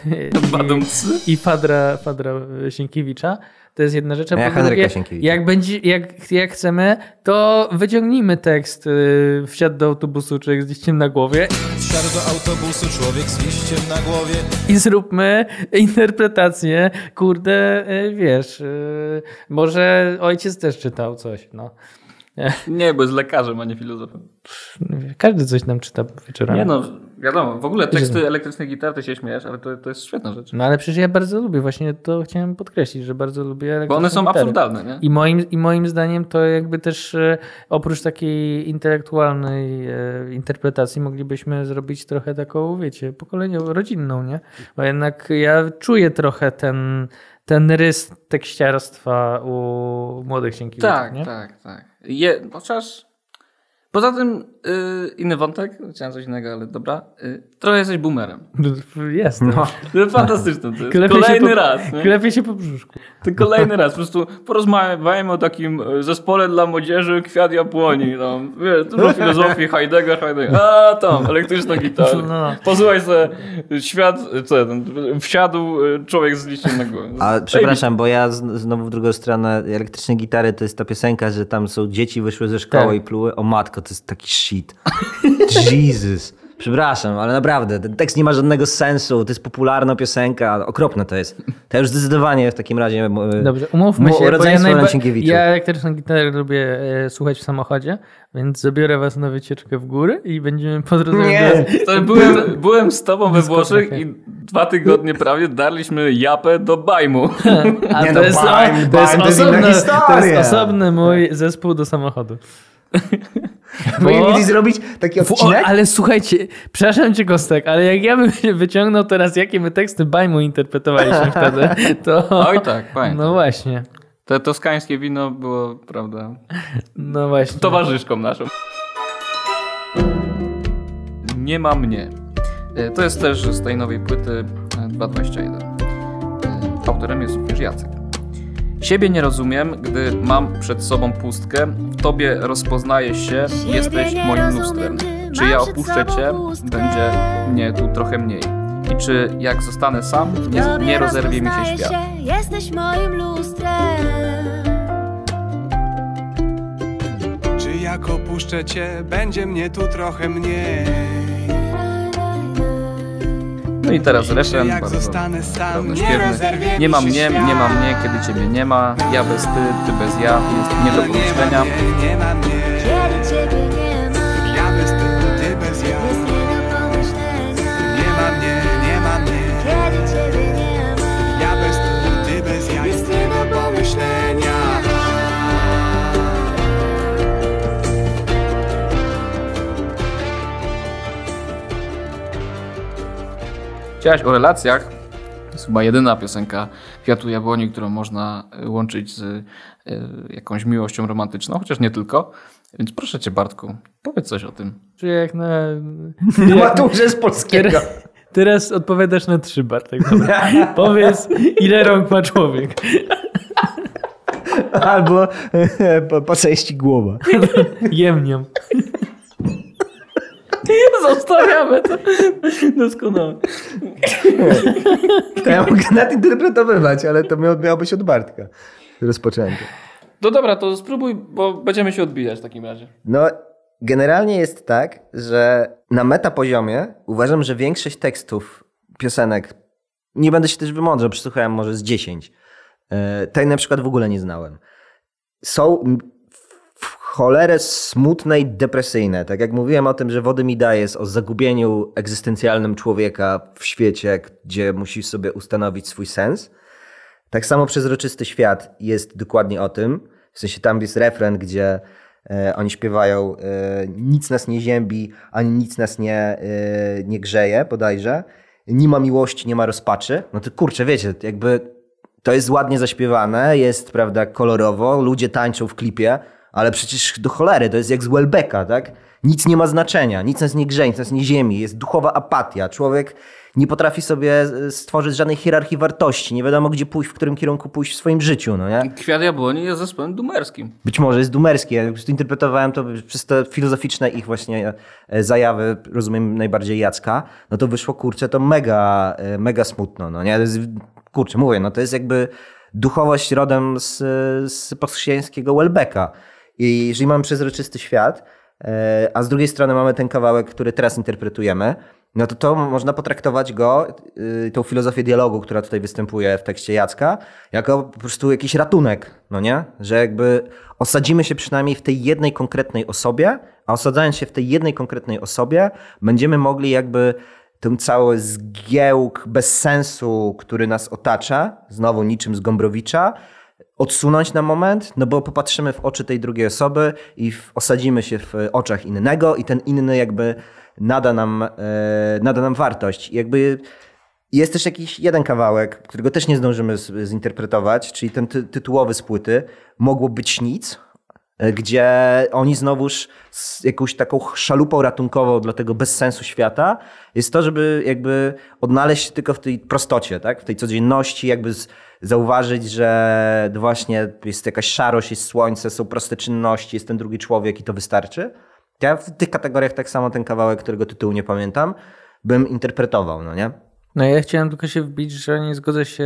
i, I Fadra, Fadra Sienkiewicza. To jest jedna rzecz. a ja drugie. Jak, będzie, jak, jak chcemy, to wyciągnijmy tekst y, wsiadł do autobusu człowiek z liściem na głowie Wsiadł do autobusu człowiek z liściem na głowie. i zróbmy interpretację. Kurde, y, wiesz, y, może ojciec też czytał coś, no. Nie, bo jest lekarzem, a nie filozofem. Każdy coś nam czyta wieczorami. Nie no, wiadomo, w ogóle teksty elektrycznych gitar, ty się śmiejesz, ale to, to jest świetna rzecz. No ale przecież ja bardzo lubię, właśnie to chciałem podkreślić, że bardzo lubię Bo one elektryczne są gitary. absurdalne, nie? I moim, I moim zdaniem to jakby też e, oprócz takiej intelektualnej e, interpretacji moglibyśmy zrobić trochę taką, wiecie, pokoleniową, rodzinną, nie? Bo jednak ja czuję trochę ten, ten rys tekściarstwa u młodych Sienkiewiczów, Tak, nie? tak, tak. Je, chociaż poza tym yy, inny wątek, chciałem coś innego, ale dobra. Yy, trochę jesteś boomerem. Jest. No. Fantastyczne. To jest Klepie się kolejny po, raz. Nie? Klepie się po brzuszku. To kolejny raz. Po prostu porozmawiajmy o takim e, zespole dla młodzieży Kwiat Jabłoni. No, wiesz, dużo filozofii, Heidegger, Heidegger. A tam, elektryczna gitara. No. Posłuchaj sobie, świat, co ten, wsiadł e, człowiek z liściem na głowę. A przepraszam, bo ja z, znowu w drugą stronę, elektryczne gitary to jest ta piosenka, że tam są dzieci wyszły ze szkoły Tak. i pluły. O matko, to jest taki shit. Jesus. Przepraszam, ale naprawdę, ten tekst nie ma żadnego sensu, to jest popularna piosenka, okropne to jest. To już zdecydowanie w takim razie... e, Dobrze, umówmy się, bo ja, rodzeństwo najba- ja elektryczną gitarę lubię e, słuchać w samochodzie, więc zabiorę was na wycieczkę w góry i będziemy po drodze... Nie. To byłem, byłem z tobą we Włoszech i dwa tygodnie prawie darliśmy japę do bajmu. A Nie to, no, jest, Bime, to, jest Bime to jest osobny, to historia. jest osobny mój zespół do samochodu. Mogliby zrobić taki W- o, odcinek? ale słuchajcie, przepraszam cię Kostek, ale jak ja bym się wyciągnął teraz, jakie my teksty Bajmu interpretowaliśmy wtedy, to... Oj tak, pamiętam. No właśnie, To toskańskie wino było, prawda, no właśnie. towarzyszką naszą. Nie ma mnie. E, To jest też z tej nowej płyty e, 221. E, Autorem jest również Jacek. Siebie nie rozumiem, gdy mam przed sobą pustkę. W tobie rozpoznaję się, Siebie jesteś moim lustrem. Czy ja opuszczę cię, będzie mnie tu trochę mniej. I czy jak zostanę sam, nie, nie rozerwie mi się świat. się, jesteś moim lustrem. Czy jak opuszczę cię, będzie mnie tu trochę mniej No i teraz refren, bardzo zostanę sam, pełny, nie śpiewny. Nie ma mnie, świat. nie ma mnie, kiedy ciebie nie ma. Ja bez ty, ty bez ja, jest nie do Nie ma pomyślenia. Chciałaś o relacjach? To jest chyba jedyna piosenka Kwiatu Jabłoni, którą można y, łączyć z y, jakąś miłością romantyczną, chociaż nie tylko. Więc proszę cię, Bartku, powiedz coś o tym. Czuję jak na... Na maturze z polskiego. Teraz, odpowiadasz na trzy, Bartek. Powiedz, ile rąk ma człowiek. Albo po, po części głowa. Jemniam. Zostawiamy to. Doskonale. To ja mogę nadinterpretowywać, ale to miało, być od Bartka rozpoczęte. No dobra, to spróbuj, bo będziemy się odbijać w takim razie. No, generalnie jest tak, że na metapoziomie uważam, że większość tekstów piosenek, nie będę się też wymądrzał, przesłuchałem może z 10. E, Tej na przykład w ogóle nie znałem. Są cholerę smutne i depresyjne. Tak jak mówiłem o tym, że Wody mi daje o zagubieniu egzystencjalnym człowieka w świecie, gdzie musi sobie ustanowić swój sens. Tak samo Przezroczysty Świat jest dokładnie o tym. W sensie tam jest refren, gdzie E, Oni śpiewają e, nic nas nie ziębi, ani nic nas nie, e, nie grzeje, bodajże. Nie ma miłości, nie ma rozpaczy. No to kurczę, wiecie, jakby to jest ładnie zaśpiewane, jest, prawda, kolorowo, ludzie tańczą w klipie, ale przecież do cholery, to jest jak z Welbecka, tak? Nic nie ma znaczenia, nic nas nie grzeje, nic nas nie ziemi, jest duchowa apatia. Człowiek nie potrafi sobie e, stworzyć żadnej hierarchii wartości, nie wiadomo gdzie pójść, w którym kierunku pójść w swoim życiu, no nie? Kwiat Jabłoni jest zespołem dumerskim. Być może jest dumerskie. Ja interpretowałem to przez te filozoficzne ich właśnie e, zajawy, rozumiem najbardziej Jacka, no to wyszło, kurczę, to mega, e, mega smutno, no nie? To jest, kurczę, mówię, no to jest jakby duchowość rodem z, z postchrześcijańskiego Welbecka. I jeżeli mamy przezroczysty świat, e, a z drugiej strony mamy ten kawałek, który teraz interpretujemy, no to to można potraktować go, y, tą filozofię dialogu, która tutaj występuje w tekście Jacka, jako po prostu jakiś ratunek, no nie? Że jakby osadzimy się przynajmniej w tej jednej konkretnej osobie, a osadzając się w tej jednej konkretnej osobie, będziemy mogli jakby ten cały zgiełk bez sensu, który nas otacza, znowu niczym z Gombrowicza, odsunąć na moment, no bo popatrzymy w oczy tej drugiej osoby i osadzimy się w oczach innego i ten inny jakby nada nam, e, nada nam wartość. I jakby jest też jakiś jeden kawałek, którego też nie zdążymy zinterpretować, czyli ten ty, tytułowy z płyty, Mogło być nic, e, gdzie oni znowuż z jakąś taką szalupą ratunkową dla tego bezsensu świata jest to, żeby jakby odnaleźć się tylko w tej prostocie, tak? w tej codzienności, jakby z, zauważyć, że właśnie jest jakaś szarość, jest słońce, są proste czynności, jest ten drugi człowiek i to wystarczy. Ja w tych kategoriach tak samo ten kawałek, którego tytułu nie pamiętam, bym interpretował, no nie? No ja chciałem tylko się wbić, że nie zgodzę się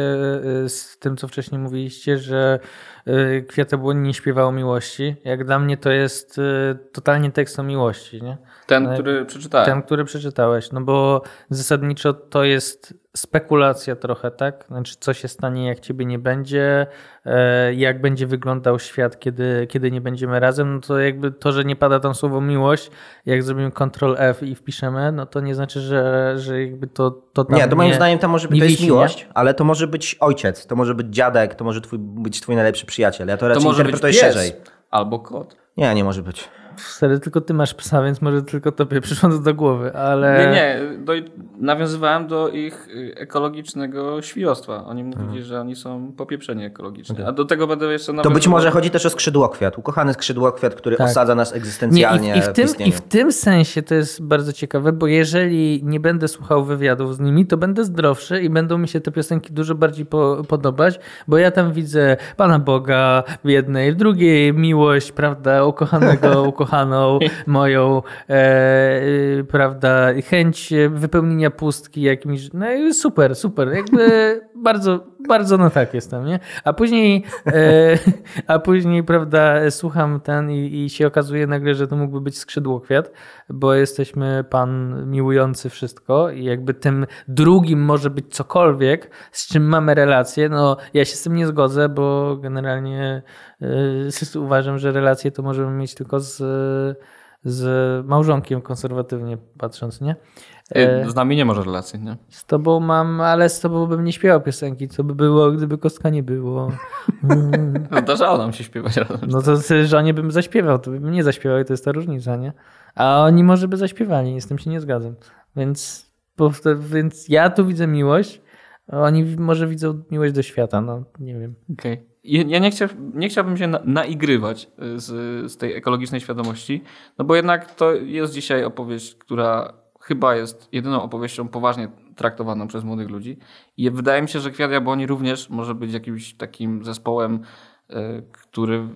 y, z tym, co wcześniej mówiliście, że y, Kwiatobłoń nie śpiewał miłości. Jak dla mnie to jest y, totalnie tekst o miłości, nie? Ten, No, który przeczytałem. Ten, który przeczytałeś, no bo zasadniczo to jest spekulacja trochę, tak? Znaczy, co się stanie, jak ciebie nie będzie, e, jak będzie wyglądał świat, kiedy, kiedy nie będziemy razem, no to jakby to, że nie pada tam słowo miłość, jak zrobimy Ctrl F i wpiszemy, no to nie znaczy, że, że jakby to, to tam Nie, to moim zdaniem to może być nie to jest wisi, nie? miłość, ale to może być ojciec, to może być dziadek, to może twój, być twój najlepszy przyjaciel. Ja to to raczej może być interpretuję pies szerzej. albo kot. Nie, nie może być. Wtedy tylko ty masz psa, więc może tylko tobie przyszło to do głowy, ale... Nie, nie, do, nawiązywałem do ich y, ekologicznego świrostwa. Oni mówili, że oni są popieprzeni ekologicznie. A do tego będę jeszcze To być może chodzi też o skrzydłokwiat, ukochany skrzydłokwiat, który Tak. osadza nas Nie, egzystencjalnie i, i, w tym, istnieniu. I w tym sensie to jest bardzo ciekawe, bo jeżeli nie będę słuchał wywiadów z nimi, to będę zdrowszy i będą mi się te piosenki dużo bardziej po, podobać, bo ja tam widzę Pana Boga w jednej, w drugiej miłość, prawda, ukochanego, ukochaną moją, e, y, prawda, chęć wypełnienia pustki jakimś, no i super, super, jakby bardzo, bardzo no tak jestem, nie? A później, e, a później, prawda, słucham ten i, i się okazuje nagle, że to mógłby być skrzydłokwiat, bo jesteśmy pan miłujący wszystko i jakby tym drugim może być cokolwiek, z czym mamy relację. No, ja się z tym nie zgodzę, bo generalnie e, uważam, że relacje to możemy mieć tylko z, z małżonkiem konserwatywnie patrząc, nie? E, Z nami nie może relacji, nie? z tobą mam, ale z tobą bym nie śpiewał piosenki. Co by było, gdyby kostka nie było? Mm. Zdarzało nam się śpiewać razem. No to żonie bym zaśpiewał, to bym nie zaśpiewał i to jest ta różnica, nie? A oni może by zaśpiewali, z tym się nie zgadzam. Więc, więc ja tu widzę miłość, a oni może widzą miłość do świata, no nie wiem. Okej. I Ja nie, chcia, nie chciałbym się na, naigrywać y, z, z tej ekologicznej świadomości, no bo jednak to jest dzisiaj opowieść, która chyba jest jedyną opowieścią poważnie traktowaną przez młodych ludzi. I wydaje mi się, że Kwiat Jabłoni również może być jakimś takim zespołem, y, który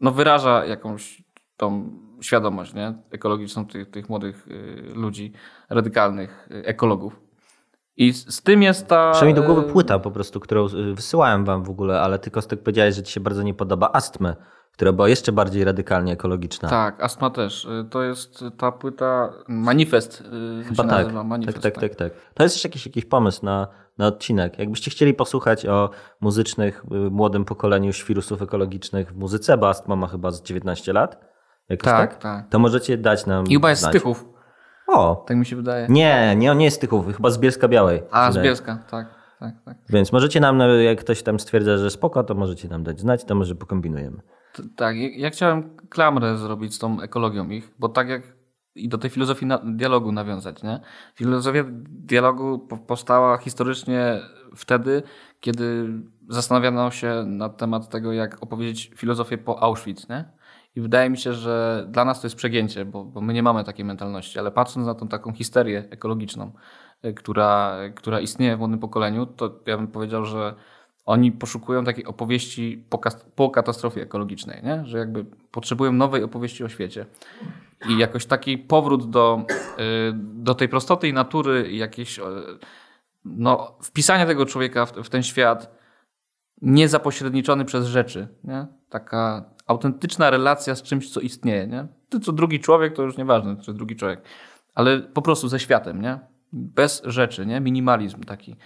no, wyraża jakąś tą świadomość nie? ekologiczną tych, tych młodych y, ludzi, radykalnych y, ekologów. I z, z tym jest ta... Przyszła mi do głowy płyta po prostu, którą wysyłałem wam w ogóle, ale ty Kostek powiedziałeś, że ci się bardzo nie podoba Astmy, która była jeszcze bardziej radykalnie ekologiczna. Tak, Astma też. Y, To jest ta płyta, manifest y, Chyba tak. Manifest, tak, tak, tak, tak. To jest też jakiś, jakiś pomysł na, na odcinek. Jakbyście chcieli posłuchać o muzycznych, y, młodym pokoleniu świrusów ekologicznych w muzyce, bo Astma ma chyba z 19 lat. Jakoś Tak, tak, tak. To możecie dać nam I chyba jest z znać. Tychów, O, tak mi się wydaje. nie, nie, on nie jest z Tychów, chyba z Bielska Białej. A, z. Bielska, tak, tak, tak. Więc możecie nam, no, jak ktoś tam stwierdza, że spoko, to możecie nam dać znać, to może pokombinujemy. Tak, ja- chciałem klamrę zrobić z tą ekologią ich, bo tak jak i do tej filozofii dialogu nawiązać, nie? Filozofia dialogu po- powstała historycznie wtedy, kiedy zastanawiano się na temat tego, jak opowiedzieć filozofię po Auschwitz, nie? I wydaje mi się, że dla nas to jest przegięcie, bo, bo my nie mamy takiej mentalności, ale patrząc na tą taką histerię ekologiczną, y, która, która istnieje w młodym pokoleniu, to ja bym powiedział, że oni poszukują takiej opowieści po, po katastrofie ekologicznej, nie? że jakby potrzebują nowej opowieści o świecie. I jakoś taki powrót do, y, do tej prostoty i natury jakieś y, no, wpisanie tego człowieka w, w ten świat niezapośredniczony przez rzeczy. Nie? Taka autentyczna relacja z czymś, co istnieje. Nie? Ty co drugi człowiek, to już nieważne, czy drugi człowiek, ale po prostu ze światem, nie? Bez rzeczy, nie? Minimalizm taki.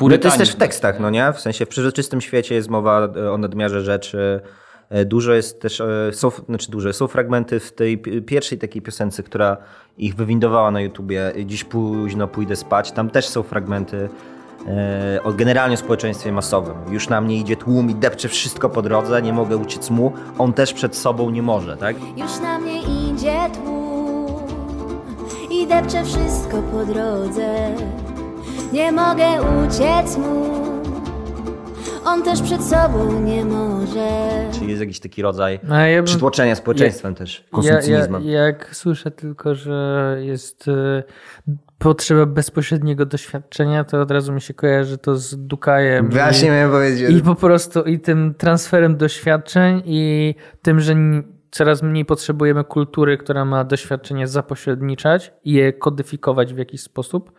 No to jest też w tekstach, no nie? W sensie w przeżyczystym świecie jest mowa e, o nadmiarze rzeczy. E, Dużo jest też, e, są, znaczy dużo, są fragmenty w tej pi- pierwszej takiej piosence, która ich wywindowała na YouTubie, Dziś późno pójdę spać. Tam też są fragmenty e, o generalnie społeczeństwie masowym. Już na mnie idzie tłum i depcze wszystko po drodze, nie mogę uciec mu. On też przed sobą nie może, tak? Już na mnie idzie tłum i depcze wszystko po drodze. Nie mogę uciec mu, on też przed sobą nie może. Czyli jest jakiś taki rodzaj A ja bym- przytłoczenia społeczeństwem też, Ja, konsumpcjonizmem. ja, jak słyszę tylko, że jest e, potrzeba bezpośredniego doświadczenia, to od razu mi się kojarzy to z Dukajem. Właśnie i, miałem powiedzieć. I po prostu i tym transferem doświadczeń i tym, że coraz mniej potrzebujemy kultury, która ma doświadczenie zapośredniczać i je kodyfikować w jakiś sposób.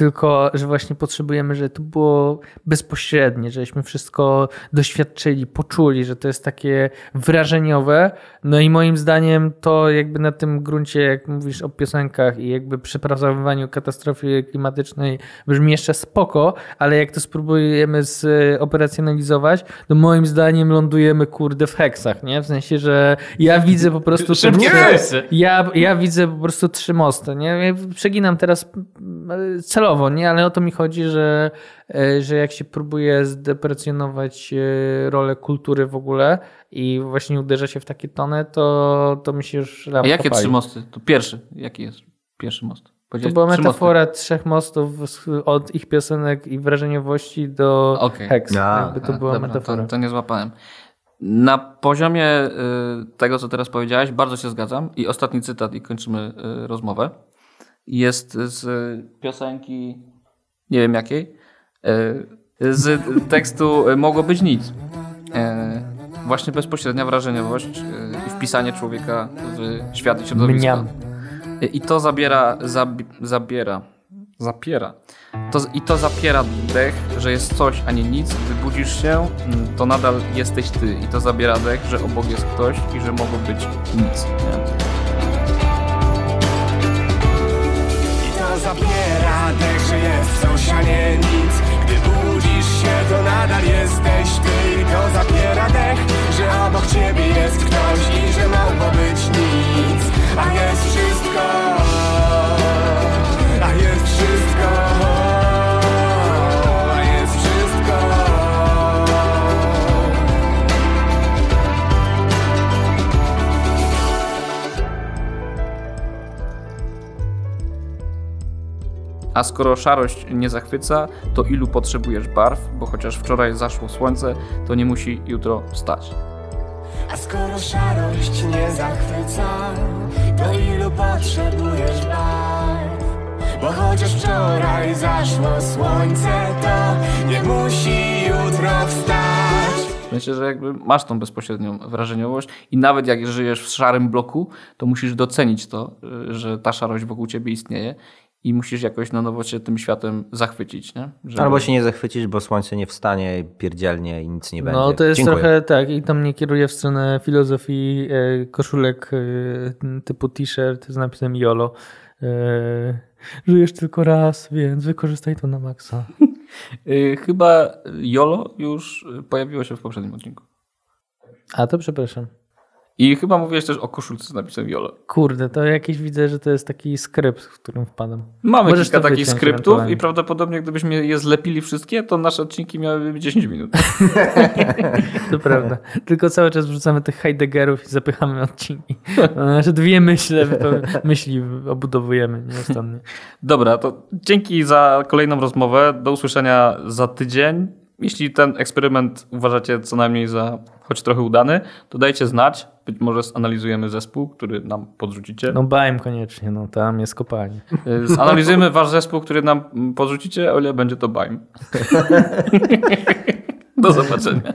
Tylko, że właśnie potrzebujemy, żeby to było bezpośrednie, żeśmy wszystko doświadczyli, poczuli, że to jest takie wrażeniowe. No i moim zdaniem to jakby na tym gruncie, jak mówisz o piosenkach i jakby przepracowywaniu katastrofy klimatycznej brzmi jeszcze spoko, ale jak to spróbujemy zoperacjonalizować, to moim zdaniem lądujemy kurde w heksach, nie? W sensie, że ja widzę po prostu... Szybkie. Ja, ja widzę po prostu trzy mosty, nie? Ja przeginam teraz mm, celowo, nie? Ale o to mi chodzi, że, e, że jak się próbuje zdeprecjonować e, rolę kultury w ogóle i właśnie uderza się w takie tony, to, to mi się już A jakie pali. trzy mosty? To pierwszy. Jaki jest pierwszy most? To była trzy metafora trzech mostów od ich piosenek i wrażeniowości do Okej. heks. A, Jakby to była dobra, metafora. To, to nie złapałem. Na poziomie y, tego, co teraz powiedziałeś, bardzo się zgadzam. I ostatni cytat, i kończymy y, rozmowę. Jest z piosenki, nie wiem jakiej, y, z tekstu Mogło być nic. Y, Właśnie bezpośrednia wrażeniowość y, i wpisanie człowieka w świat i środowisko. Mniam. I to zabiera, zabi, zabiera, zapiera. To, I to zapiera dech, że jest coś, a nie nic. Gdy budzisz się, mm, to nadal jesteś ty. I to zabiera dech, że obok jest ktoś i że mogło być nic. Nie? Zapiera dech, że jest coś, a nie nic. Gdy budzisz się, to nadal jesteś ty to zapiera dech, że obok ciebie jest ktoś I że mogło być nic. A jest wszystko A jest wszystko A skoro szarość nie zachwyca, to ilu potrzebujesz barw? Bo chociaż wczoraj zaszło słońce, to nie musi jutro wstać. A skoro szarość nie zachwyca, to ilu potrzebujesz barw? Bo chociaż wczoraj zaszło słońce, to nie musi jutro wstać. Myślę, że jakby masz tą bezpośrednią wrażeniowość i nawet jak żyjesz w szarym bloku, to musisz docenić to, y, że ta szarość wokół ciebie istnieje i musisz jakoś na nowo się tym światem zachwycić. Nie? Żeby- Albo się nie zachwycić, bo słońce nie wstanie, pierdzielnie i nic nie będzie. No to jest Dziękuję. trochę tak i to mnie kieruje w stronę filozofii e, koszulek e, typu t-shirt z napisem YOLO. E, żyjesz tylko raz, więc wykorzystaj to na maksa. Chyba YOLO już pojawiło się w poprzednim odcinku. A to przepraszam. I chyba mówiłeś też o koszulce z napisem YOLO. Kurde, to jakieś widzę, że to jest taki skrypt, w którym wpadam. Mamy Możesz kilka takich skryptów i prawdopodobnie gdybyśmy je zlepili wszystkie, to nasze odcinki miałyby 10 minut. To prawda. Tylko cały czas wrzucamy tych Heideggerów i zapychamy odcinki. Nasze dwie myśle, myśli obudowujemy nieustannie. Dobra, to dzięki za kolejną rozmowę. Do usłyszenia za tydzień. Jeśli ten eksperyment uważacie co najmniej za choć trochę udany, to dajcie znać. Być może zanalizujemy zespół, który nam podrzucicie. No bajm koniecznie, no tam jest kopalnia. Y, Zanalizujemy wasz zespół, który nam podrzucicie, o ile będzie to BAIM. Do zobaczenia.